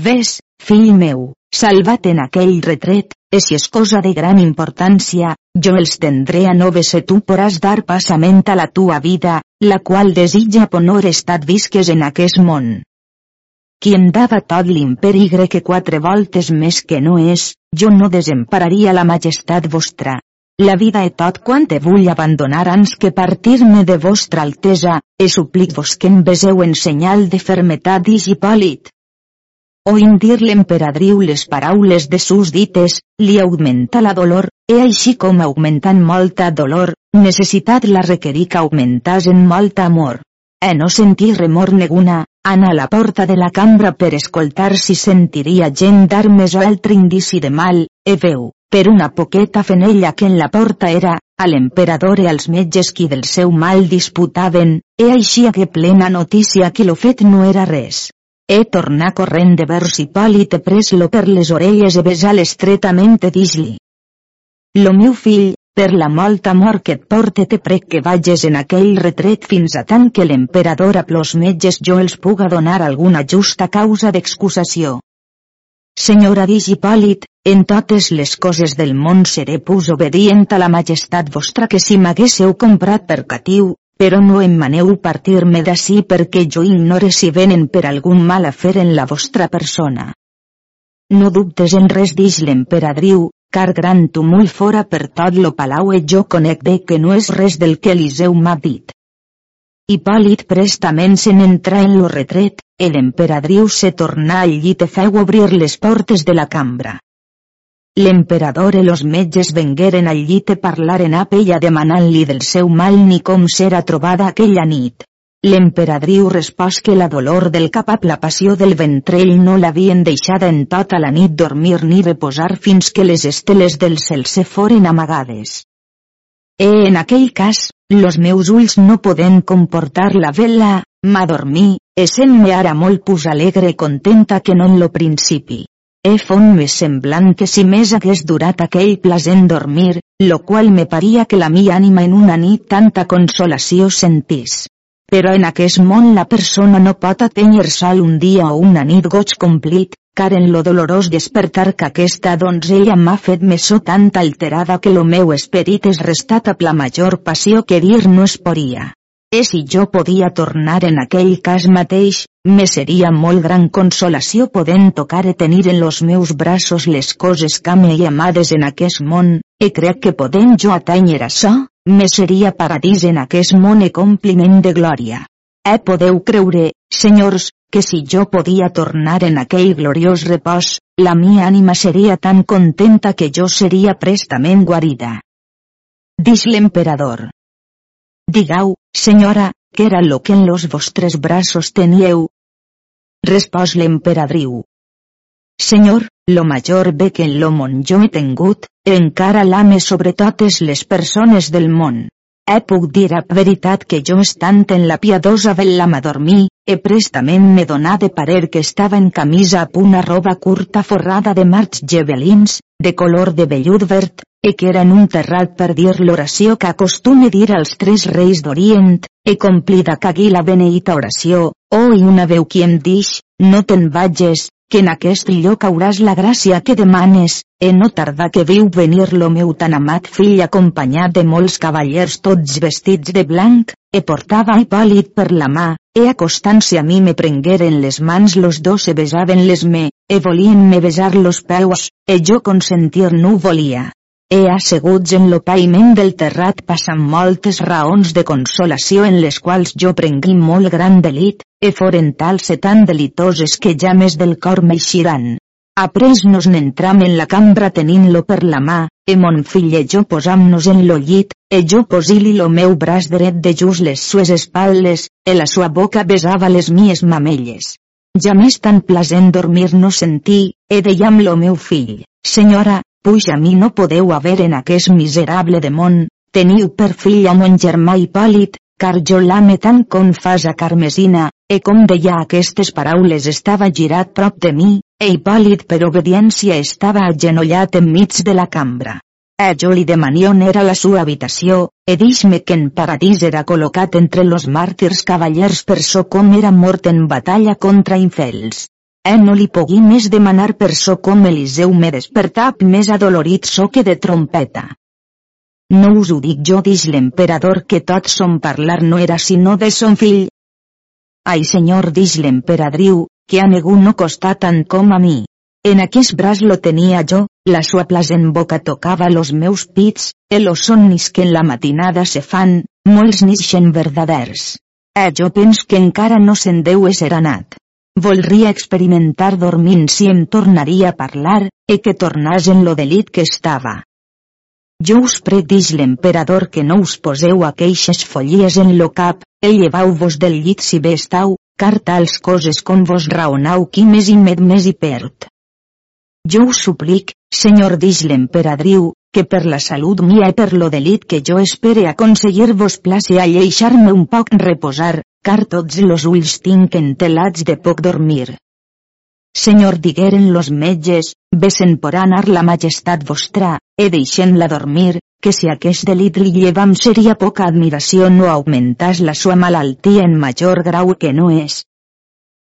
Ves, fill meu, salvat en aquell retret, e si és cosa de gran importància, jo els tendré a noves e tu poràs dar passament a la tua vida, la qual desitja ponor estat visques en aquest món. Qui em dava tot l'imperi grec quatre voltes més que no és, jo no desempararia la majestat vostra, la vida e tot quan te vull abandonar ans que partir-me de vostra altesa, e suplic-vos que em beseu en senyal de fermetat i Hipòlit. Oint dir l'emperadriu les paraules de sus dites, li augmenta la dolor, e així com augmentant molta dolor, necessitat la requerí que augmentàs en molta amor. E no sentir remor neguna, Ana a la porta de la cambra per escoltar si sentiria gent dar més o altre indici de mal, e veu, per una poqueta fenella que en la porta era, a l'emperador i als metges qui del seu mal disputaven, e així que plena notícia que lo fet no era res. E tornar corrent de vers i te pres-lo per les orelles e besar estretament e dis-li. Lo meu fill, per la molta amor que et porte te prec que vages en aquell retret fins a tant que l'emperador a plos metges jo els puga donar alguna justa causa d'excusació. senyora Digipòlit, en totes les coses del món seré pus obedient a la majestat vostra que si m'haguéssiu comprat per catiu, però no em maneu partir-me d'ací perquè jo ignore si venen per algun mal afer en la vostra persona. No dubtes en res dix l'emperadriu, car gran tumult fora per tot lo palau e jo conec bé que no és res del que Eliseu m'ha dit. Hipòlit prestament se n'entra en lo retret, el emperadriu se tornà al llit e feu obrir les portes de la cambra. L'emperador i los metges vengueren al llit e parlaren a ella demanant-li del seu mal ni com s'era trobada aquella nit. L'emperadriu respòs que la dolor del cap a la passió del ventrell no l'havien deixada en tota la nit dormir ni reposar fins que les esteles del cel se foren amagades. E en aquell cas, los meus ulls no poden comportar la vela, m'adormí, essent-me ara molt pus alegre contenta que no en lo principi. E fon més semblant que si més hagués durat aquell plasent dormir, lo qual me paria que la mi ànima en una nit tanta consolació sentís però en aquest món la persona no pot atènyer sol un dia o una nit goig complit, car en lo dolorós despertar que aquesta donzella m'ha fet me so tan alterada que lo meu esperit és restat a la major passió que dir no es podia. E si jo podia tornar en aquell cas mateix, me seria molt gran consolació podent tocar e tenir en los meus braços les coses que m'he amades en aquest món, e crec que podent jo atènyer açò, me seria paradís en aquest món e compliment de glòria. Eh podeu creure, senyors, que si jo podia tornar en aquell gloriós repòs, la mia ànima seria tan contenta que jo seria prestament guarida. Dix l'emperador. Digau, senyora, què era lo que en los vostres braços teníeu? Respòs l'emperadriu. Senyor, lo major bé que en lo món jo he tingut, encara l'ame sobre totes les persones del món. He puc dir a veritat que jo estant en la piadosa vella m'adormí, e prestament me donà de parer que estava en camisa a una roba curta forrada de marcs gebelins, de color de vellut verd, e que era en un terrat per dir l'oració que acostume dir als tres reis d'Orient, e complida cagui la beneïta oració, oh i una veu qui em dix, no te'n vages, que en aquest lloc hauràs la gràcia que demanes, e no tarda que viu venir lo meu tan amat fill acompanyat de molts cavallers tots vestits de blanc, e portava Hipòlit per la mà, e acostant-se a mi me prengueren les mans los dos e besaven les me, e volien me besar los peus, e jo consentir no volia. E asseguts en lo païment del terrat passen moltes raons de consolació en les quals jo prengui molt gran delit, e foren tals e tan delitoses que ja més del cor m'eixiran. Après nos n'entram en la cambra tenint-lo per la mà, e mon fill e jo posam-nos en lo llit, e jo posi-li lo meu braç dret de just les sues espatles, e la sua boca besava les mies mamelles. Ja més tan plasent dormir no sentí, e deiam lo meu fill, senyora, puix a mi no podeu haver en aquest miserable de món, teniu per fill a mon germà Hipòlit, car jo l'ame tant com fas a Carmesina, e com deia aquestes paraules estava girat prop de mi, e Hipòlit per obediència estava agenollat enmig de la cambra. E jo li demani on era la sua habitació, e dix-me que en paradís era col·locat entre los màrtirs cavallers per so com era mort en batalla contra infels. E no li pogui més demanar per so com Eliseu me despertap més adolorit so que de trompeta. No us ho dic jo dix l'emperador que tot son parlar no era sinó de son fill. Ai senyor dix l'emperadriu, que a ningú no costa tant com a mi. En aquest braç lo tenia jo, la sua plasent boca tocava los meus pits, e los somnis que en la matinada se fan, molts nixen verdaders. E jo pens que encara no se'n deu esser anat. Volria experimentar dormint si em tornaria a parlar, e que tornàs en lo delit que estava. Jo us predix l'emperador que no us poseu aqueixes follies en lo cap, el llevau-vos del llit si bé estau, car tals coses com vos raonau qui més i med més i perd. Jo us suplic, senyor dix l'emperadriu, que per la salut mia i per lo delit que jo espere aconseguir-vos place a lleixar-me un poc reposar, car tots los ulls tinc entelats de poc dormir. Senyor digueren los metges, besen por anar la majestat vostra, e deixen-la dormir, que si aquest delit li llevam seria poca admiració no augmentas la sua malaltia en major grau que no és.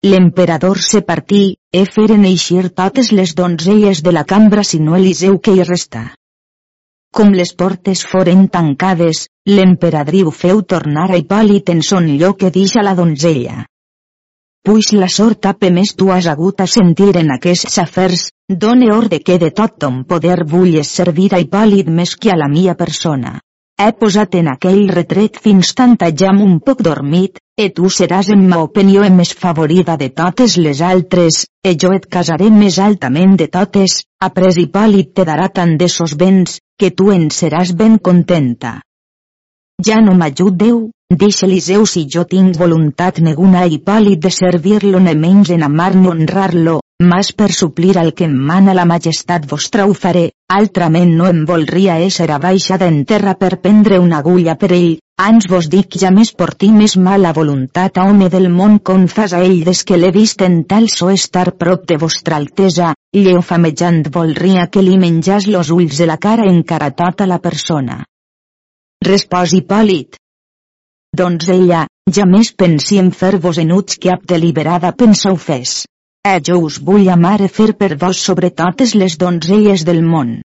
L'emperador se partí, e feren eixir totes les donzelles de la cambra sinó Eliseu que hi resta. Com les portes foren tancades, l'emperadriu feu tornar a Hipòlit en son lloc que deixa la donzella. Puix la sort tape més tu has hagut a sentir en aquests afers, done orde que de tot ton poder vulles servir a Hipòlit més que a la mia persona. He posat en aquell retret fins tant jam un poc dormit, e tu seràs en ma opinió més favorida de totes les altres, e jo et casaré més altament de totes, après Hipòlit te darà tant de sos béns, que tu en seràs ben contenta. Ja no m'ajudeu, dix Eliseu si jo tinc voluntat neguna i pàl·lid de servir-lo ne menys en amar ni honrar-lo, mas per suplir al que em mana la majestat vostra ho faré, altrament no em volria ésser abaixada en terra per prendre una agulla per ell, ans vos dic ja més por ti més mala voluntat a home del món com fas a ell des que l'he vist en tal so estar prop de vostra altesa, lleu famejant volria que li menjàs los ulls de la cara encara tota la persona. Respòs Hipòlit. Doncs ella, ja més pensi en fer-vos enuts que ap deliberada penseu fes. Eh jo us vull amar e fer per vos sobre totes les donzelles del món.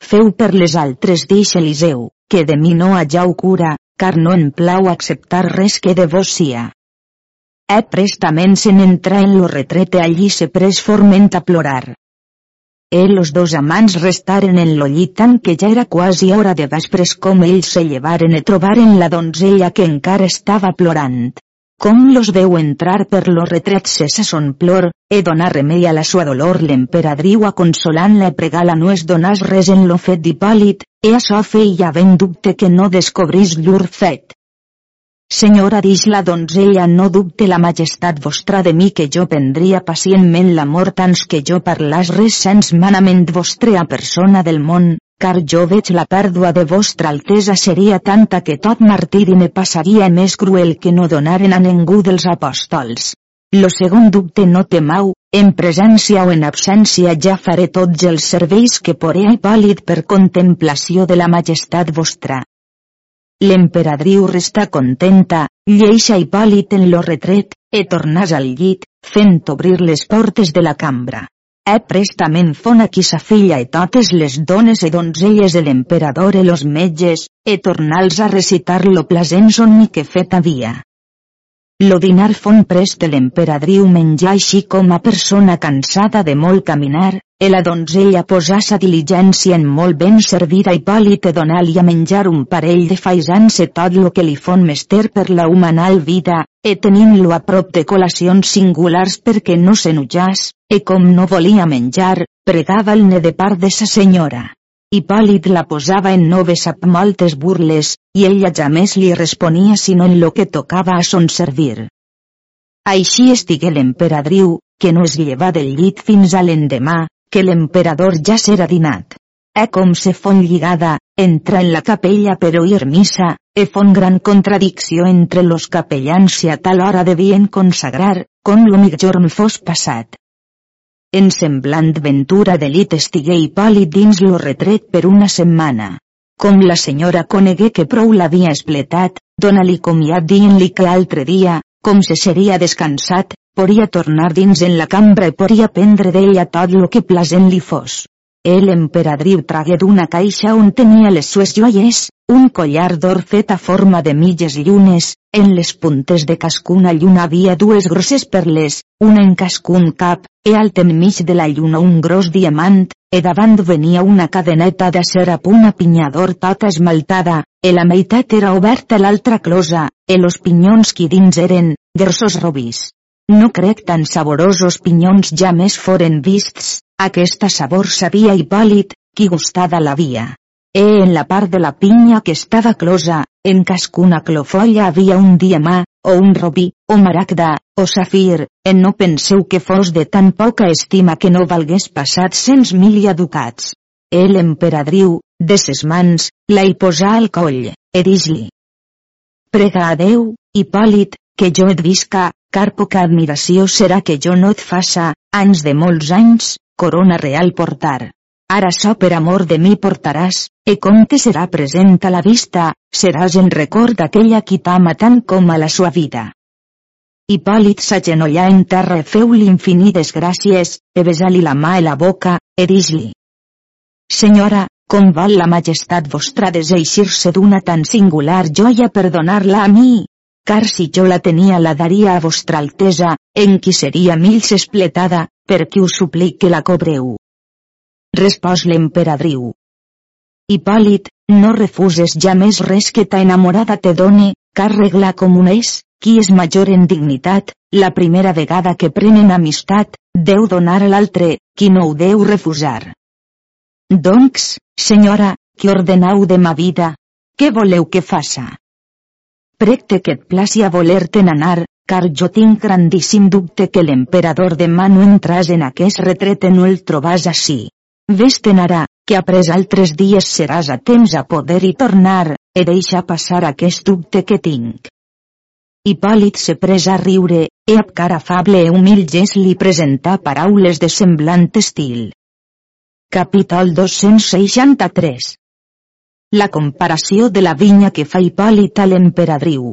Feu per les altres dix Eliseu, que de mi no hageu cura, car no en plau acceptar res que de vos sia. Eh prestament se'n entra en lo retrete allí se pres forment a plorar. E los dos amants restaren en lo llit tant que ja era quasi hora de vespres com ells se llevaren e trobaren la donzella que encara estava plorant. Com los veu entrar per lo retret cessa son plor, e donar remei a la sua dolor l'emperadriu a consolant-la e pregar-la no es donàs res en lo fet d'Hipòlit, e açò feia ben dubte que no descobrís llur fet. Senyora dix la donzella no dubte la majestat vostra de mi que jo prendria pacientment l'amor tants que jo parlàs res sens manament vostre a persona del món, car jo veig la pèrdua de vostra altesa seria tanta que tot martiri me passaria més cruel que no donaren a ningú dels apòstols. Lo segon dubte no temau, en presència o en absència ja faré tots els serveis que poré a Hipòlit per contemplació de la majestat vostra. L'emperadriu resta contenta, lleixa Hipòlit en lo retret, e tornàs al llit, fent obrir les portes de la cambra. E prestament fon aquí sa filla e totes les dones e donzelles de l'emperador e los metges, e tornals a recitar lo plasent somni que fet havia. Lo dinar fon prest l'emperadriu menjar així com a persona cansada de molt caminar, e la donzella posà sa diligència en molt ben servir a donar-li a menjar un parell de faisans e tot lo que li fon mester per la humanal vida, e tenint-lo a prop de col·lacions singulars perquè no s'enujàs, e com no volia menjar, pregava-ne de part de sa senyora. Hipòlit la posava en noves sap moltes burles, i ella jamés li responia sinó en lo que tocava a son servir. Així estigué l'emperadriu, que no es lleva del llit fins a l'endemà, que l'emperador ja s'era dinat. E com se fon lligada, entra en la capella per oir missa, e fon gran contradicció entre los capellans si a tal hora devien consagrar, com lo migjorn fos passat. En semblant ventura lit estigué Hipòlit dins lo retret per una setmana. Com la senyora conegué que prou l'havia espletat, dona-li comiat dient-li que l'altre dia, com se seria descansat, podia tornar dins en la cambra i podia prendre d'ella tot lo que plasent li fos. El emperadriu tragué d'una caixa on tenia les sues joies, un collar d'or fet a forma de mitges llunes, en les puntes de cascuna lluna havia dues grosses perles, una en cascun cap, e alt enmig de la lluna un gros diamant, e davant venia una cadeneta d'acer a punt pinyador tota esmaltada, e la meitat era oberta l'altra closa, e los pinyons qui dins eren, grossos robis. No crec tan saborosos pinyons ja més foren vists, aquesta sabor sabia Hipòlit, qui gustada l'havia. E en la part de la pinya que estava closa, en cascuna clofolla havia un diamà, o un robí, o maragda, o safir, en no penseu que fos de tan poca estima que no valgués passat cents mil ducats. El emperadriu, de ses mans, la hi posà al coll, e dis-li. Prega a Déu, Hipòlit, que jo et visca, car poca admiració serà que jo no et faça, anys de molts anys, corona real portar. Ara so per amor de mi portaràs, e com te serà present a la vista, seràs en record d'aquella qui t'ama tant com a la sua vida. Hipòlit s'agenollà en terra e feu-li infinides gràcies, e besar-li la mà i la boca, e dis-li. Senyora, com vol la majestat vostra deseixir-se d'una tan singular joia per donar-la a mi? Car si jo la tenia la daria a vostra altesa, en qui seria mil s'espletada, per qui us suplique la cobreu. Respòs l'emperadriu. Hipòlit, no refuses ja més res que ta enamorada te done, car regla com un és, qui és major en dignitat, la primera vegada que prenen amistat, deu donar a l'altre, qui no ho deu refusar. Doncs, senyora, que ordenau de ma vida? Què voleu que faça? Precte que et placi a voler-te'n anar, car jo tinc grandíssim dubte que l'emperador demà no entras en aquest retret i no el trobàs així. Ves-te'n ara, que après altres dies seràs a temps a poder-hi tornar, e deixa passar aquest dubte que tinc. Hipòlit se pres a riure, e amb cara afable e humil gest li presentà paraules de semblant estil. Capítol 263 La comparació de la vinya que fa Hipòlit a l'emperadriu.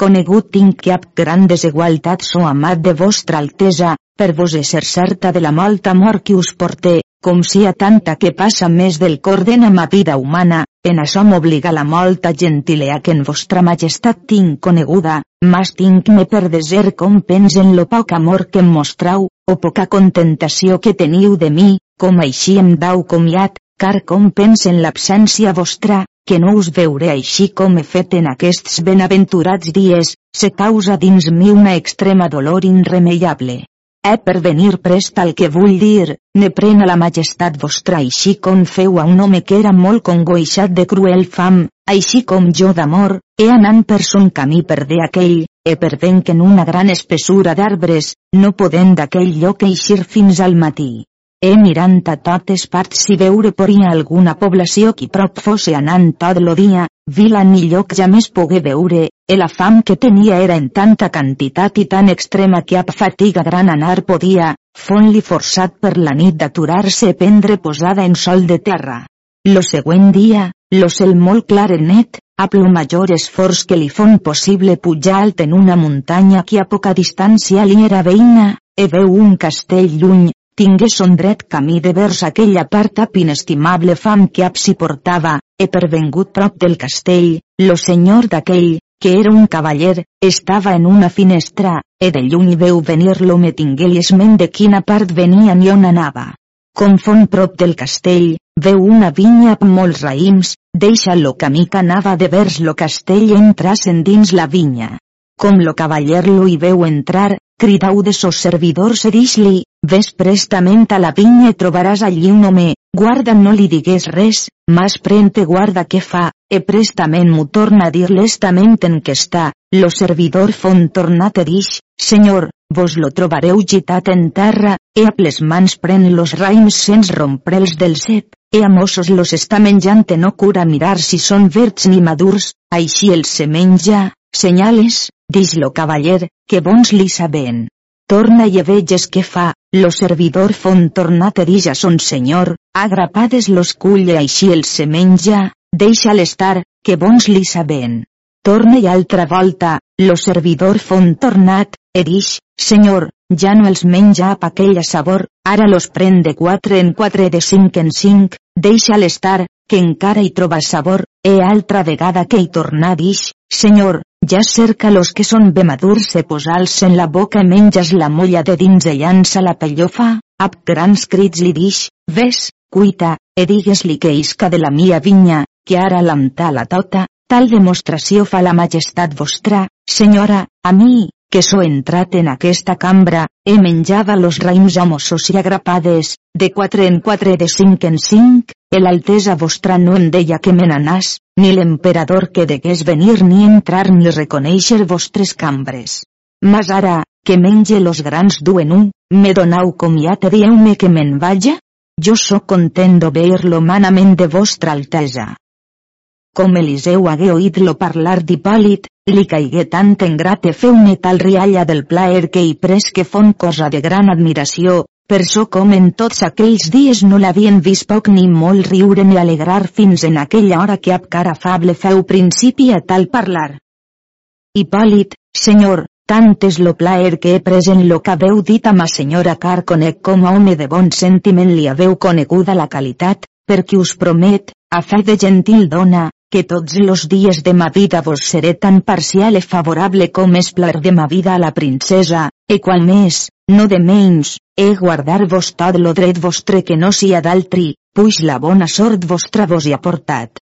Conegut tinc que ab gran desigualtat so amat de vostra altesa, per vos ser certa de la molta mort que us porté, com si a tanta que passa més del corden a ma vida humana, en això m'obliga la molta gentilea que en vostra majestat tinc coneguda, mas tinc me per deser com pensen lo poc amor que em mostrau, o poca contentació que teniu de mi, com així em dau comiat, car com pensen l'absència vostra, que no us veuré així com he fet en aquests benaventurats dies, se causa dins mi una extrema dolor irremeiable. He per venir prest al que vull dir, ne prena la majestat vostra així com feu a un home que era molt congoixat de cruel fam, així com jo d'amor, he anant per son camí per de aquell, e per ben que en una gran espessura d'arbres, no podent d'aquell lloc eixir fins al matí. He mirant a totes parts si veure poria alguna població qui prop fosse anant tot lo dia, vila ni lloc ja més pogué veure, e la fam que tenia era en tanta quantitat i tan extrema que ab fatiga gran anar podia, fon-li forçat per la nit d'aturar-se prendre posada en sol de terra. Lo següent dia, lo cel molt clar i net, amb lo major esforç que li fon possible pujar alt en una muntanya que a poca distància li era veïna, e veu un castell lluny, tingué son dret camí de vers aquella part ap inestimable fam que ap s'hi portava, e pervengut prop del castell, lo senyor d'aquell, que era un cavaller, estava en una finestra, e de lluny veu venir l'home tingué l'esment de quina part venia ni on anava. Com fon prop del castell, veu una vinya amb molts raïms, deixa lo camí que anava de vers lo castell i entras dins la vinya. Com lo cavaller lo hi veu entrar, cridau de sos servidors e dix-li, ves prestament a la vinya i trobaràs allí un home, guarda no li digués res, mas prente guarda què fa, e prestament m'ho torna a dir lestament en què està, lo servidor font tornat e dix, senyor, vos lo trobareu gitat en terra, e a les mans pren los raims sens rompre'ls del set, e a Mossos los està menjant e no cura mirar si són verds ni madurs, així els se menja, senyales, dix lo cavaller, que bons li saben. Torna i veges què fa, lo servidor font tornat a dir a son senyor, agrapades los cull i així el se menja, deixa l'estar, que bons li saben. Torna i altra volta, lo servidor font tornat, e dix, senyor, ja no els menja a aquella sabor, ara los pren de quatre en quatre de cinc en cinc, deixa l'estar, que encara hi troba sabor, e altra vegada que hi torna dix, senyor, ja cerca los que són bé madurs se posals en la boca menges la molla de dins i llança la pellofa, ab grans crits li dix, ves, cuita, e digues-li que isca de la mia vinya, que ara l'amta la tota, tal demostració fa la majestat vostra, senyora, a mi, que so entrat en aquesta cambra, he menjava los raïms amosos i agrapades, de quatre en quatre de cinc en cinc, el altesa vostra no em deia que me n'anàs, ni l'emperador que degués venir ni entrar ni reconèixer vostres cambres. Mas ara, que menge los grans duen un, me donau comiat i dieu-me que me'n vaja? Jo sóc content d'obeir-lo manament de vostra altesa. Com Eliseu hagué oït-lo parlar d'Hipòlit, li caigué tant en grat e feu-ne tal rialla del plaer que hi pres que fon cosa de gran admiració, per so com en tots aquells dies no l'havien vist poc ni molt riure ni alegrar fins en aquella hora que ab cara afable feu principi a tal parlar. Hipòlit, senyor, tant és lo plaer que he pres en lo que haveu dit a ma senyora car conec com a home de bon sentiment li haveu coneguda la qualitat, perquè us promet, a fe de gentil dona, que tots los dies de ma vida vos seré tan parcial e favorable com és plaer de ma vida a la princesa, e qual més, no de menys, he guardar-vos tot lo dret vostre que no sia d'altri, puix la bona sort vostra vos hi ha portat.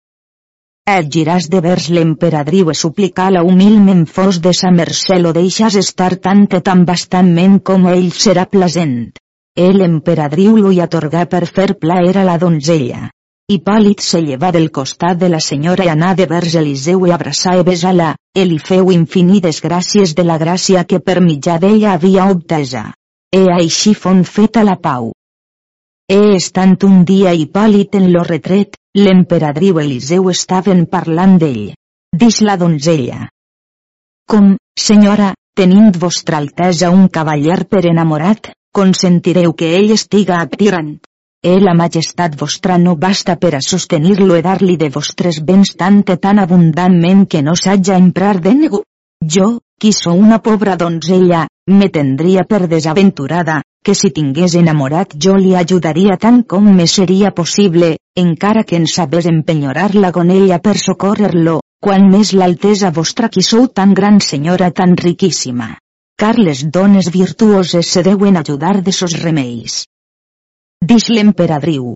Et giràs de vers l'emperadriu e suplicar la humilment fos de sa mercè lo deixas estar tant que tan bastantment com ell serà plasent. El emperadriu lo hi atorgà per fer plaer a la donzella. Hipòlit se llevà del costat de la senyora i anà de vers Eliseu i abraçar i besar-la, i li feu infinides gràcies de la gràcia que per mitjà d'ella havia obtesa. E així fon feta la pau. E estant un dia Hipòlit en lo retret, L'emperadriu Eliseu estaven parlant d'ell. Dix la donzella. Com, senyora, tenint vostra altesa un cavaller per enamorat, consentireu que ell estiga actirant. E la majestat vostra no basta per a sostenir-lo e dar-li de vostres béns tant i tan abundantment que no s'haja emprar de negu. Jo, qui sou una pobra donzella, me tendria per desaventurada, que si tingués enamorat jo li ajudaria tant com me seria possible, encara que en sabés empenyorar la gonella per socórrer-lo, quan més l'altesa vostra qui sou tan gran senyora tan riquíssima. Car les dones virtuoses se deuen ajudar de sos remeis. Dix l'emperadriu.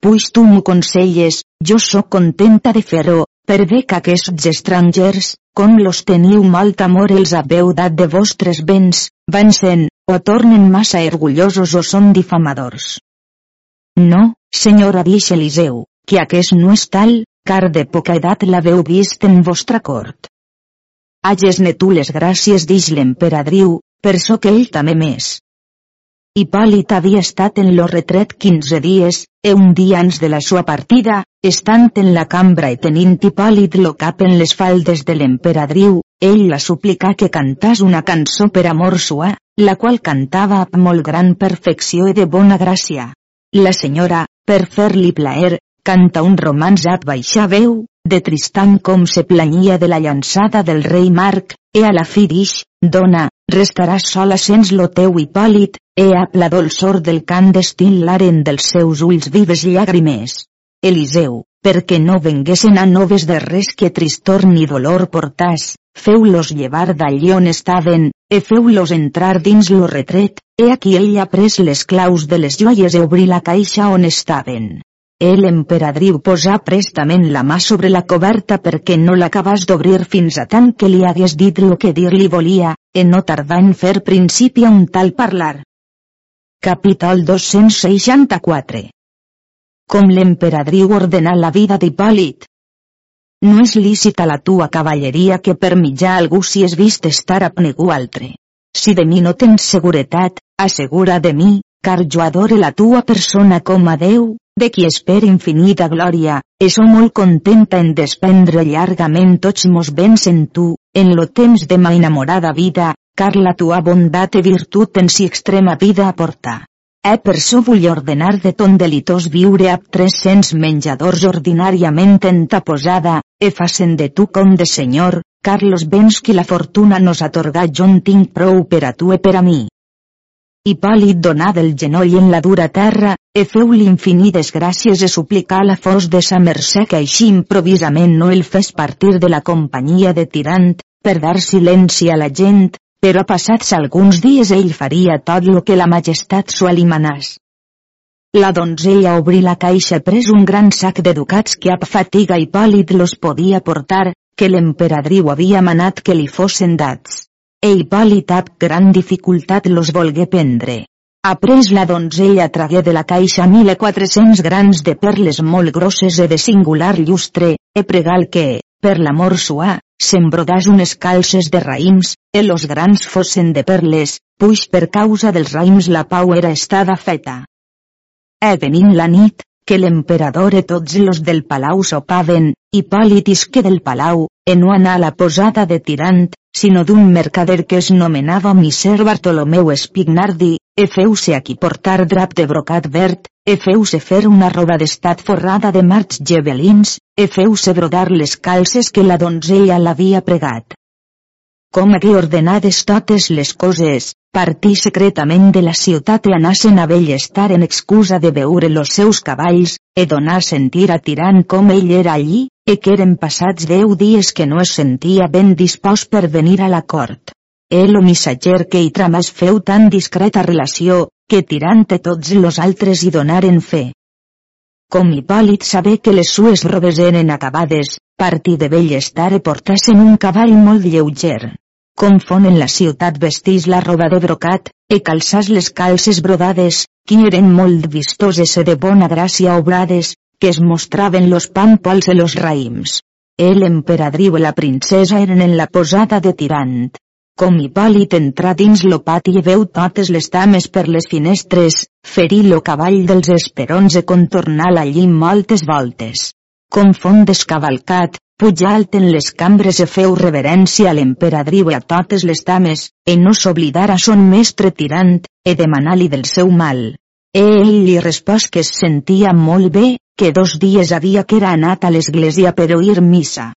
Puix tu m'ho conselles, jo sóc contenta de fer-ho, per bé que aquests estrangers, com los teniu molt amor els haveu dat de vostres béns, van sent, o tornen massa orgullosos o són difamadors. No, senyora dix Eliseu, que aquest no és tal, car de poca edat l'haveu vist en vostra cort. Hages-ne tu les gràcies dix l'emperadriu, per so que ell també més. Hipòlit havia estat en lo retret 15 dies, e un dia ans de la sua partida, estant en la cambra i tenint Hipòlit lo cap en les faldes de l'emperadriu, ell la suplicà que cantàs una cançó per amor sua, la qual cantava amb molt gran perfecció i de bona gràcia. La senyora, per fer-li plaer, canta un romanç a baixa veu, de Tristan com se planyia de la llançada del rei Marc, e a la fi dix, dona, restaràs sola sens lo teu hipòlit, e a la dolçor del cant destil·laren dels seus ulls vives llàgrimes. Eliseu, perquè no venguessin a noves de res que tristor ni dolor portàs, feu-los llevar d'allí on estaven, e feu-los entrar dins lo retret, e aquí ell ha pres les claus de les joies e obrí la caixa on estaven. El emperadriu posà prestament la mà sobre la coberta perquè no l'acabàs d'obrir fins a tant que li hagués dit lo que dir-li volia, e no tardà en fer principi a un tal parlar. Capítol 264 Com l'emperadriu ordenà la vida d'Hipòlit. No és lícita la tua cavalleria que per mitjà algú si és vist estar a ningú altre. Si de mi no tens seguretat, assegura de mi, car jo adore la tua persona com a Déu, de qui espera infinita glòria, e so molt contenta en despendre llargament tots mos béns en tu, en lo temps de ma enamorada vida, car la tua bondat e virtut en si extrema vida aporta. E per so vull ordenar de ton delitós viure a 300 menjadors ordinàriament entaposada, e facen de tu com de senyor, car los béns que la fortuna nos atorga jo en tinc prou per a tu e per a mi. Hipòlit donà del genoll en la dura terra, e feu-li infinides gràcies e suplicar la fos de sa mercè que així improvisament no el fes partir de la companyia de tirant, per dar silenci a la gent, però passats alguns dies ell faria tot lo que la majestat s'ho alimanàs. La donzella obrí la caixa pres un gran sac de ducats que a fatiga Hipòlit los podia portar, que l'emperadriu havia manat que li fossin dats e Hipòlit amb gran dificultat los volgué prendre. Après la donzella tragué de la caixa 1.400 grans de perles molt grosses e de singular llustre, e pregal que, per l'amor suà, s'embrodàs unes calces de raïms, e los grans fossen de perles, puix per causa dels raïms la pau era estada feta. E venint la nit, que l'emperador e tots los del palau sopaven, Hipòlit isque del palau, e no anà a la posada de Tirant, sinó d'un mercader que es nomenava Miser Bartolomeu Espignardi, e feu-se aquí portar drap de brocat verd, e feu-se fer una roba d'estat forrada de marcs gebelins, e feu-se brodar les calces que la donzella l'havia pregat. Com hagué ordenades totes les coses, partí secretament de la ciutat i anassen a bellestar en excusa de veure los seus cavalls, e donar a sentir a Tirant com ell era allí, e que eren passats deu dies que no es sentia ben dispost per venir a la cort. El missatger que hi tramas feu tan discreta relació, que Tirant i tots los altres hi donaren fe. Com Hipòlit saber que les sues robes eren acabades, partí de bellestar e portassen un cavall molt lleuger. Com fon en la ciutat vestís la roba de brocat, e calçàs les calces brodades, que eren molt vistoses e de bona gràcia obrades, que es mostraven los pàmpols e los raïms. El emperadriu i la princesa eren en la posada de Tirant. Com Hipòlit entrà dins lo pati i veu totes les dames per les finestres, ferir lo cavall dels esperons i contornar allí moltes voltes. Com font descavalcat, pujà alt en les cambres i feu reverència a l'emperadriu i a totes les dames, e no s'oblidar a son mestre tirant, e demanar-li del seu mal. E ell li respòs que es sentia molt bé, que dos dies havia que era anat a l'església per oir missa.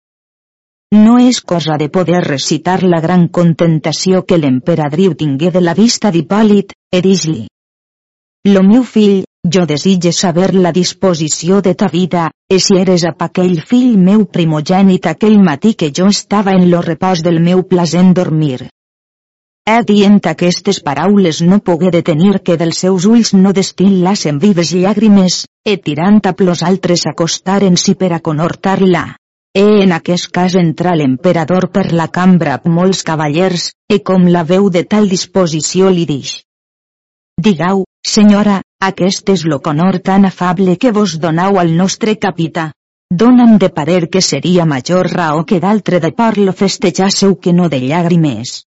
No és cosa de poder recitar la gran contentació que l'emperadriu tingué de la vista d'Hipòlit, e dis-li. Lo meu fill, jo desitge saber la disposició de ta vida, e si eres a aquell fill meu primogènit aquell matí que jo estava en lo repòs del meu plasent dormir. E dient aquestes paraules no pogué detenir que dels seus ulls no destil·lassen vives llàgrimes, e tirant a plos altres acostaren-s'hi per a conhortar-la. E en aquest cas entra l'emperador per la cambra amb molts cavallers, e com la veu de tal disposició li dix. Digau, senyora, aquest és lo conor tan afable que vos donau al nostre capità. Dona'm de parer que seria major raó que d'altre de por-lo festejasseu que no de llàgrimes.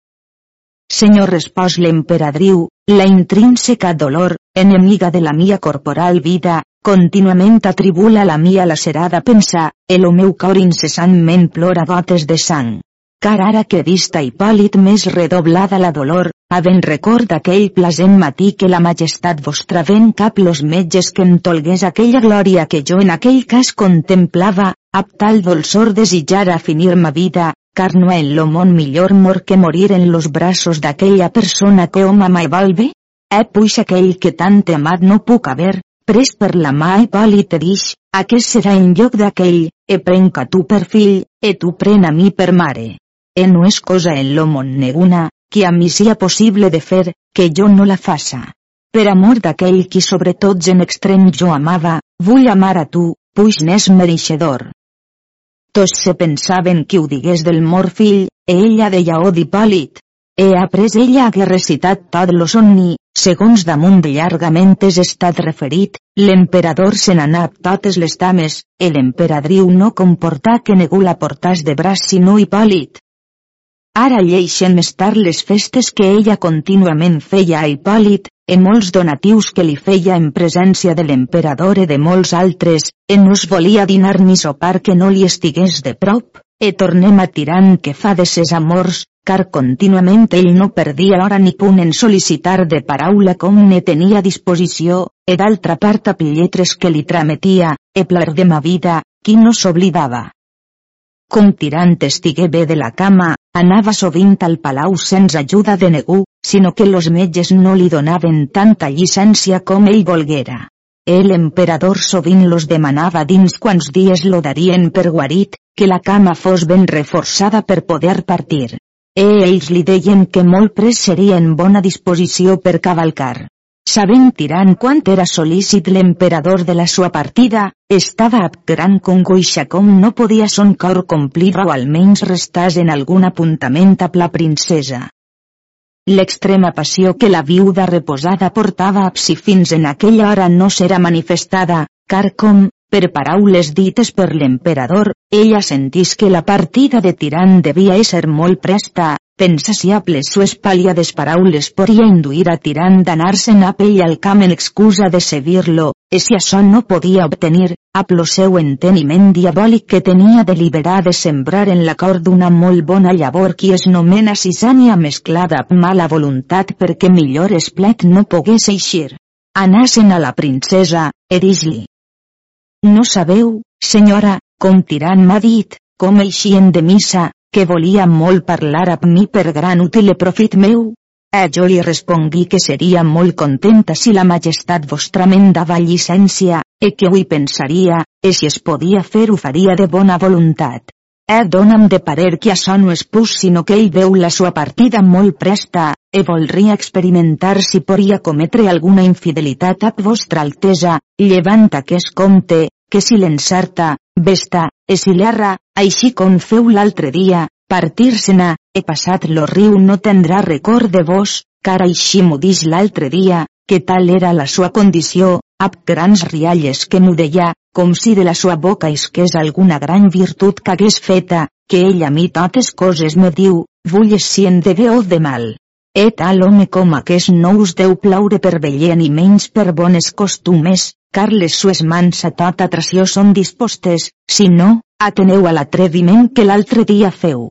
Senyor respòs l'emperadriu, la intrínseca dolor, enemiga de la mia corporal vida, Contínuament atribula la mia lacerada pensar, el meu cor incessantment plora gotes de sang. Car ara que vista Hipòlit més redoblada la dolor, havent record aquell plasent matí que la majestat vostra ven cap los metges que em tolgués aquella glòria que jo en aquell cas contemplava, ab tal dolçor desitjar a finir ma vida, car no en lo món millor mor que morir en los braços d'aquella persona que home mai vol bé? Eh puix aquell que tant amat no puc haver, pres per la mà i pàl·lid te dix, aquest serà en lloc d'aquell, e prenca tu per fill, e tu pren a mi per mare. E no és cosa en lo món neguna, que a mi sia possible de fer, que jo no la faça. Per amor d'aquell qui sobre tots en extrem jo amava, vull amar a tu, puix n'és mereixedor. Tots se pensaven que ho digués del mor fill, e ella deia odi pàl·lid, He après ella hagué recitat tot lo somni, segons damunt de llargament és estat referit, l'emperador se n'anà totes les dames, l'emperadriu no comportà que ningú la portàs de braç sinó Hipòlit. Ara lleixen estar les festes que ella contínuament feia a Hipòlit, en molts donatius que li feia en presència de l'emperador i de molts altres, en no es volia dinar ni sopar que no li estigués de prop, e tornem a tirant que fa de ses amors, car contínuament ell no perdia hora ni punt en sol·licitar de paraula com ne tenia disposició, e d'altra part a pilletres que li trametia, e plar de ma vida, qui no s'oblidava. Com tirant estigué bé de la cama, anava sovint al palau sense ajuda de ningú, sinó que los metges no li donaven tanta llicència com ell volguera. El emperador sovint los demanava dins quants dies lo darien per guarit, que la cama fos ben reforçada per poder partir. E ells li deien que molt pres seria en bona disposició per cavalcar. Sabent tirant quant era solícit l'emperador de la sua partida, estava ab gran congoixa com no podia son cor complir o almenys restàs en algun apuntament a la princesa. L'extrema passió que la viuda reposada portava a si fins en aquella hora no serà manifestada, car com, per paraules dites per l'emperador, ella sentís que la partida de tirant devia ésser molt presta, pensasiables sues pàliades paraules podia induir a tirant d'anar-se'n a pell al camp en excusa de seguir-lo, e si això no podia obtenir, a lo seu enteniment diabòlic que tenia deliberar de sembrar en la cor d'una molt bona llavor qui es nomena cisània mesclada amb mala voluntat perquè millor esplet no pogués eixir. Anasen a la princesa, e dis-li, no sabeu, senyora, com tirant m'ha dit, com eixien de missa, que volia molt parlar amb mi per gran útil profit meu? Eh, jo li respongui que seria molt contenta si la majestat vostra me'n dava llicència, e que avui pensaria, e si es podia fer ho faria de bona voluntat. Eh, dona'm de parer que això no és pus sinó que ell veu la sua partida molt presta, e voldria experimentar si podria cometre alguna infidelitat a vostra altesa, llevant aquest compte, que si l'encerta, vesta, e si l'erra, així com feu l'altre dia, partir-se-na, he passat lo riu no tindrà record de vos, car així m'ho dix l'altre dia, que tal era la sua condició, ab grans rialles que m'ho deia, com si de la sua boca isqués alguna gran virtut que hagués feta, que ell a mi totes coses me diu, vulles si en de bé o de mal. E tal home com aquest no us deu plaure per veller ni menys per bones costumes, car les sues mans a tota atració són dispostes, si no, ateneu a l'atreviment que l'altre dia feu.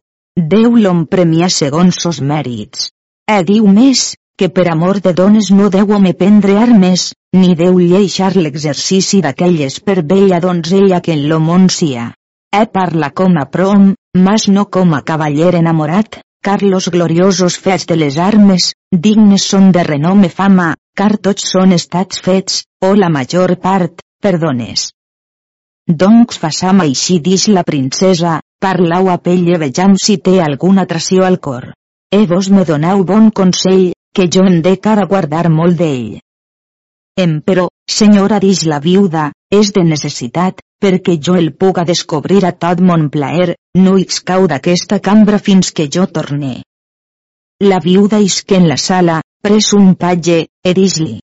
Déu l'hom premia segons sos mèrits. E diu més, que per amor de dones no deu home prendre armes, ni deu lleixar l'exercici d'aquelles per bella donzella que en lo món sia. E parla com a prom, mas no com a cavaller enamorat, car los gloriosos fets de les armes, dignes són de renome fama, car tots són estats fets, o la major part, perdones. Doncs façam així dix la princesa, parlau a pell i vejam si té alguna atració al cor. E vos me donau bon consell, que jo en de cara guardar molt d'ell. Emperò, senyora dix la viuda, és de necessitat, perquè jo el puga descobrir a tot mon plaer, no excau d'aquesta cambra fins que jo torne. La viuda isque en la sala, pres un patge, e dis-li.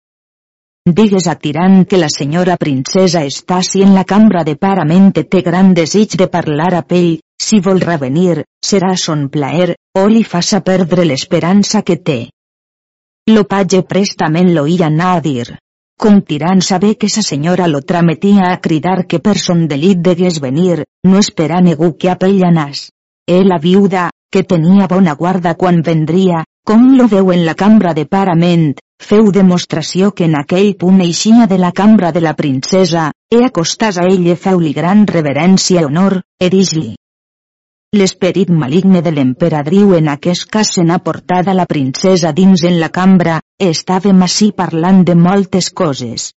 Digues a Tirant que la senyora princesa està si en la cambra de parament té gran desig de parlar a pell, si vol revenir, serà son plaer, o li faça perdre l'esperança que té. Lo patge prestament lo hi anar a dir. Com tirant saber que sa senyora lo trametia a cridar que per son delit degués venir, no espera negu que apella nas. E la viuda, que tenia bona guarda quan vendria, com lo veu en la cambra de parament, feu demostració que en aquell punt eixia de la cambra de la princesa, e acostàs a ell feu-li gran reverència i honor, e dis-li. L'esperit maligne de l'emperadriu en aquest cas se n'ha portat a la princesa dins en la cambra, estàvem així parlant de moltes coses.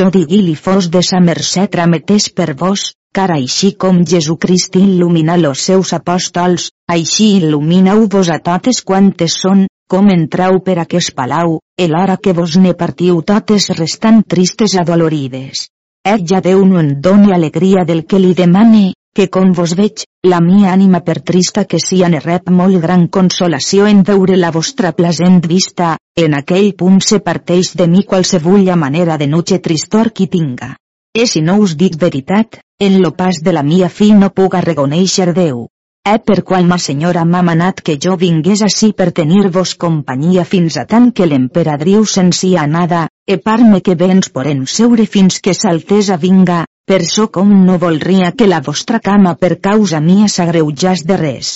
Jo digui-li fos de sa mercè trametés per vos, car així com Jesucrist il·lumina los seus apòstols, així il·lumineu vos a totes quantes són, com entrau per aquest palau, el hora que vos ne partiu totes restant tristes adolorides. Ell ja Déu no en doni alegria del que li demane, que com vos veig, la mia ànima per trista que sia ne rep molt gran consolació en veure la vostra plasent vista, en aquell punt se parteix de mi qualsevulla manera de nuche tristor qui tinga. E si no us dic veritat, en lo pas de la mia fi no puga reconèixer Déu. E per qual ma senyora m'ha manat que jo vingués així per tenir-vos companyia fins a tant que l'emperadriu se'n sia anada, e parme que bé ens porem seure fins que s'altesa vinga, per so com no voldria que la vostra cama per causa mia s'agreujàs de res.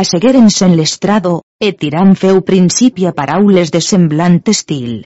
Assegueren-se en l'estrado, e tirant feu principi a paraules de semblant estil.